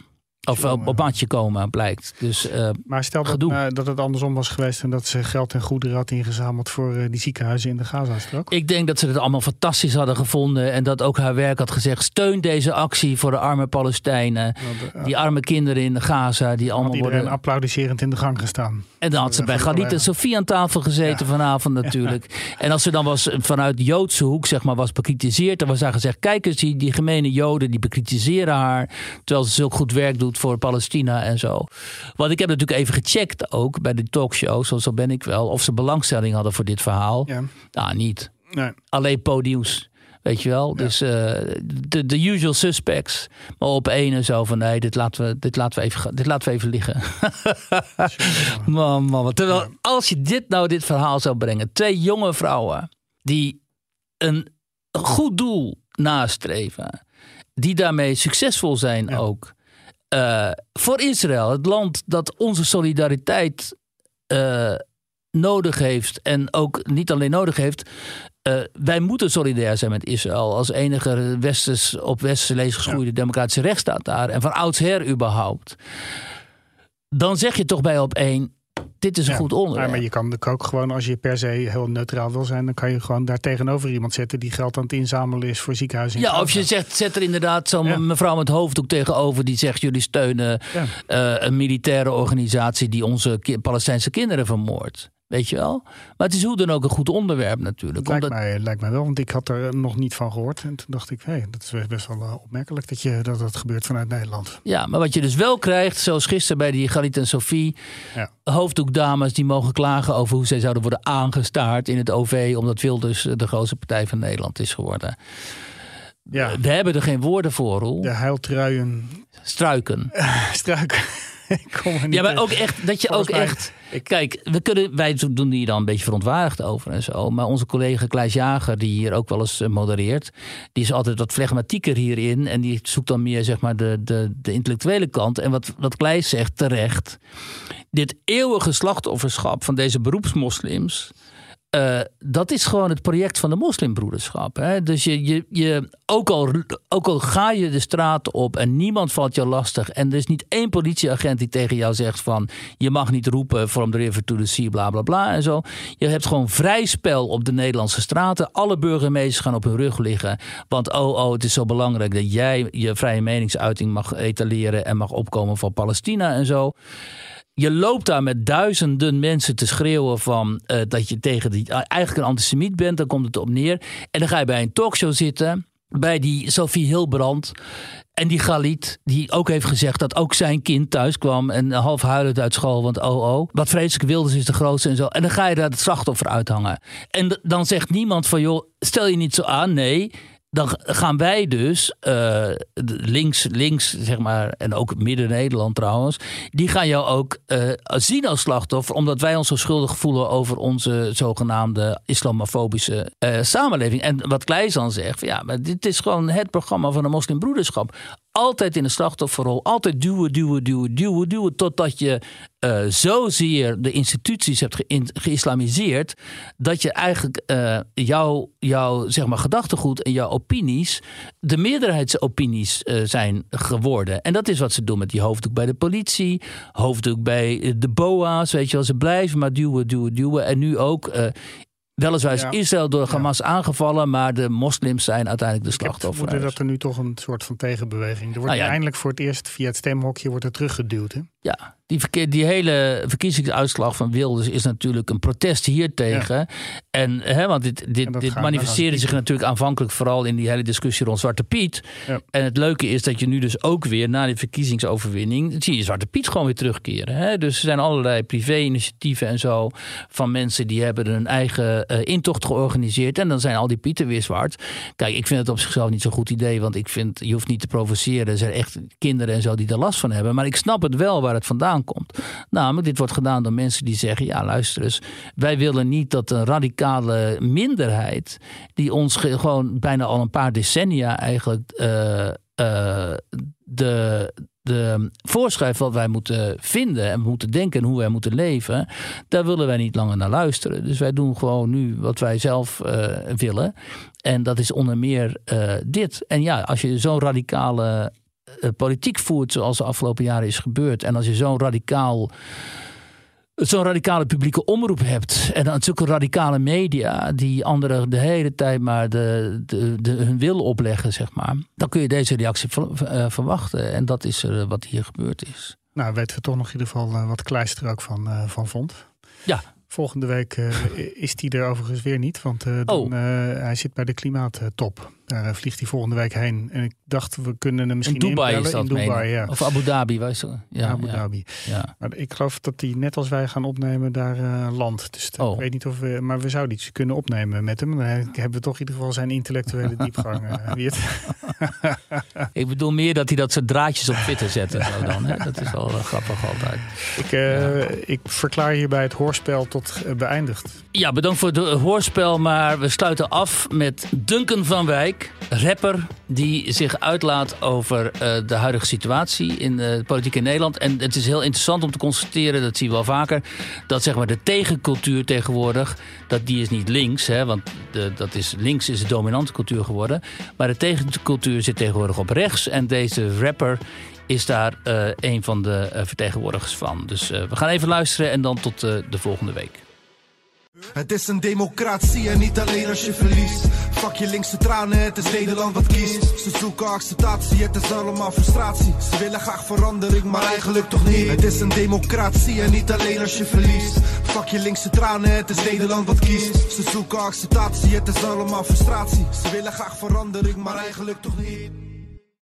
Of op, op matje komen, blijkt. Dus, uh, maar stel dat, uh, dat het andersom was geweest en dat ze geld en goederen had ingezameld voor uh, die ziekenhuizen in de Gazastrook. Ik denk dat ze het allemaal fantastisch hadden gevonden en dat ook haar werk had gezegd: steun deze actie voor de arme Palestijnen, die arme kinderen in Gaza, die allemaal iedereen worden. applaudisserend in de gang gestaan. En dan had ze bij Galit en Sofie aan tafel gezeten ja. vanavond natuurlijk. En als ze dan was vanuit Joodse hoek zeg maar was bekritiseerd, dan was daar gezegd: kijk eens, die, die gemene Joden die bekritiseren haar, terwijl ze zulk goed werk doet voor Palestina en zo. Want ik heb natuurlijk even gecheckt ook bij de talkshow, zo, zo ben ik wel, of ze belangstelling hadden voor dit verhaal. Ja. Nou, niet. Nee. Alleen podiums. Weet je wel? Ja. Dus de, de usual suspects. Maar op één en zo van nee, dit laten we, dit laten we, even, dit laten we even liggen. man, man. Terwijl ja. als je dit nou, dit verhaal zou brengen. Twee jonge vrouwen die een goed doel nastreven. Die daarmee succesvol zijn ja. ook. Uh, voor Israël, het land dat onze solidariteit uh, nodig heeft. En ook niet alleen nodig heeft. Uh, wij moeten solidair zijn met Israël als enige westers, op westerse lees geschoeide ja. democratische rechtsstaat daar. En van oudsher überhaupt. Dan zeg je toch bij op één. Dit is een ja, goed onderwerp. Maar je kan ook gewoon, als je per se heel neutraal wil zijn, dan kan je gewoon daar tegenover iemand zetten die geld aan het inzamelen is voor ziekenhuizen. Ja, of je zegt, zet er inderdaad zo'n ja. mevrouw met hoofddoek tegenover die zegt: jullie steunen ja. uh, een militaire organisatie die onze ki Palestijnse kinderen vermoordt. Weet je wel? Maar het is hoe dan ook een goed onderwerp natuurlijk. Lijkt, Omdat... mij, lijkt mij wel, want ik had er nog niet van gehoord. En toen dacht ik, hé, hey, dat is best wel uh, opmerkelijk dat, je, dat dat gebeurt vanuit Nederland. Ja, maar wat je dus wel krijgt, zoals gisteren bij die Galit en Sophie... Ja. hoofddoekdames die mogen klagen over hoe zij zouden worden aangestaard in het OV... omdat Wilders de grootste partij van Nederland is geworden. Ja. We hebben er geen woorden voor, Roel. De huiltruien. Struiken. Struiken. ja, maar ook echt, dat je ook mij, echt... Kijk, we kunnen, wij doen hier dan een beetje verontwaardigd over en zo. Maar onze collega Kleis Jager, die hier ook wel eens modereert... die is altijd wat flegmatieker hierin. En die zoekt dan meer, zeg maar, de, de, de intellectuele kant. En wat, wat Kleis zegt, terecht... dit eeuwige slachtofferschap van deze beroepsmoslims... Uh, dat is gewoon het project van de moslimbroederschap. Hè? Dus je, je, je, ook, al, ook al ga je de straat op en niemand valt je lastig. En er is niet één politieagent die tegen jou zegt van je mag niet roepen from the river to the sea, bla bla bla en zo. Je hebt gewoon vrij spel op de Nederlandse straten. Alle burgemeesters gaan op hun rug liggen. Want oh, oh, het is zo belangrijk dat jij je vrije meningsuiting mag etaleren en mag opkomen voor Palestina en zo je loopt daar met duizenden mensen te schreeuwen van uh, dat je tegen die eigenlijk een antisemiet bent, dan komt het op neer. En dan ga je bij een talkshow zitten bij die Sophie Hilbrand. En die Galit, die ook heeft gezegd dat ook zijn kind thuis kwam en half huilend uit school, want oh oh, wat vreselijk Wilders is de grootste en zo. En dan ga je daar het slachtoffer uithangen. En dan zegt niemand van joh, stel je niet zo aan, nee dan gaan wij dus, uh, links, links zeg maar, en ook Midden-Nederland trouwens, die gaan jou ook uh, zien als slachtoffer, omdat wij ons zo schuldig voelen over onze zogenaamde islamofobische uh, samenleving. En wat Kleis dan zegt, ja, maar dit is gewoon het programma van de moslimbroederschap. Altijd in de slachtofferrol, altijd duwen, duwen, duwen, duwen, duwen, totdat je uh, zozeer de instituties hebt ge geïslamiseerd, dat je eigenlijk uh, jouw jou, zeg maar, gedachtegoed en jouw opinies de meerderheidsopinies uh, zijn geworden. En dat is wat ze doen met die hoofddoek bij de politie, hoofddoek bij de BOA's, weet je wel. Ze blijven maar duwen, duwen, duwen. En nu ook Weliswaar is Ja. Israël door Hamas aangevallen, maar de moslims zijn uiteindelijk de Ik heb dat er nu toch een soort van tegenbeweging. Er wordt Nou ja. eindelijk voor het eerst via het stemhokje wordt er teruggeduwd. Hè? Ja, die, die hele verkiezingsuitslag van Wilders is natuurlijk een protest hiertegen. En, hè, want dit, dit, dit manifesteerde zich natuurlijk aanvankelijk vooral in die hele discussie rond Zwarte Piet. Ja. En het leuke is dat je nu dus ook weer na die verkiezingsoverwinning, zie je Zwarte Piet gewoon weer terugkeren. Hè? Dus er zijn allerlei privé-initiatieven en zo van mensen die hebben hun eigen eh, intocht georganiseerd. En dan zijn al die Pieten weer zwart. Kijk, ik vind het op zichzelf niet zo'n goed idee, want ik vind je hoeft niet te provoceren. Er zijn echt kinderen en zo die er last van hebben. Maar ik snap het wel waar het vandaan komt. Namelijk, dit wordt gedaan door mensen die zeggen: ja, luister eens, wij willen niet dat een radicale minderheid, die ons ge- gewoon bijna al een paar decennia eigenlijk eh, eh, de, de voorschrijft wat wij moeten vinden en moeten denken en hoe wij moeten leven, daar willen wij niet langer naar luisteren. Dus wij doen gewoon nu wat wij zelf eh, willen. En dat is onder meer dit. En ja, als je zo'n radicale politiek voert zoals de afgelopen jaren is gebeurd. En als je zo'n radicaal zo'n radicale publieke omroep hebt. En dan zulke radicale media die anderen de hele tijd maar de, de, de, hun wil opleggen, zeg maar. Dan kun je deze reactie eh, verwachten. En dat is eh, wat hier gebeurd is. Nou, weten we toch nog in ieder geval eh, wat Kleister er ook van, eh, van vond. Ja. Volgende week eh, is hij er overigens weer niet, want eh, dan, Oh. eh, hij zit bij de klimaattop. Daar eh, vliegt hij volgende week heen. En ik dacht, we kunnen hem misschien in Dubai is dat, in Dubai, ja. Of Abu Dhabi. Wij ja, Abu ja. Dhabi. Ja. Maar ik geloof dat hij net als wij gaan opnemen daar eh, land. Dus Oh. ik weet niet of we, maar we zouden iets kunnen opnemen met hem. Dan hebben we toch in ieder geval zijn intellectuele diepgang. Wiert. Ik bedoel meer dat hij dat soort draadjes op Twitter zet zo dan. Hè? Dat is wel grappig altijd. ik, eh, ik verklaar hierbij het hoorspel tot beëindigd. Ja, bedankt voor het hoorspel. Maar we sluiten af met Duncan van Wijk, rapper. Die zich uitlaat over eh, de huidige situatie in eh, de politiek in Nederland. En het is heel interessant om te constateren, dat zie je wel vaker. Dat zeg maar de tegencultuur tegenwoordig, dat die is niet links. Hè, want dat is, links is de dominante cultuur geworden. Maar de tegencultuur zit tegenwoordig op rechts. En deze rapper is daar eh, een van de vertegenwoordigers van. Dus we gaan even luisteren en dan tot de volgende week. Het is een democratie en niet alleen als je verliest. Fuck je linkse tranen, het is Nederland wat kiest. Ze zoeken acceptatie, het is allemaal frustratie. Ze willen graag verandering, maar eigenlijk toch niet. Het is een democratie en niet alleen als je verliest. Fuck je linkse tranen, het is Nederland wat kiest. Ze zoeken acceptatie, het is allemaal frustratie. Ze willen graag verandering, maar eigenlijk toch niet.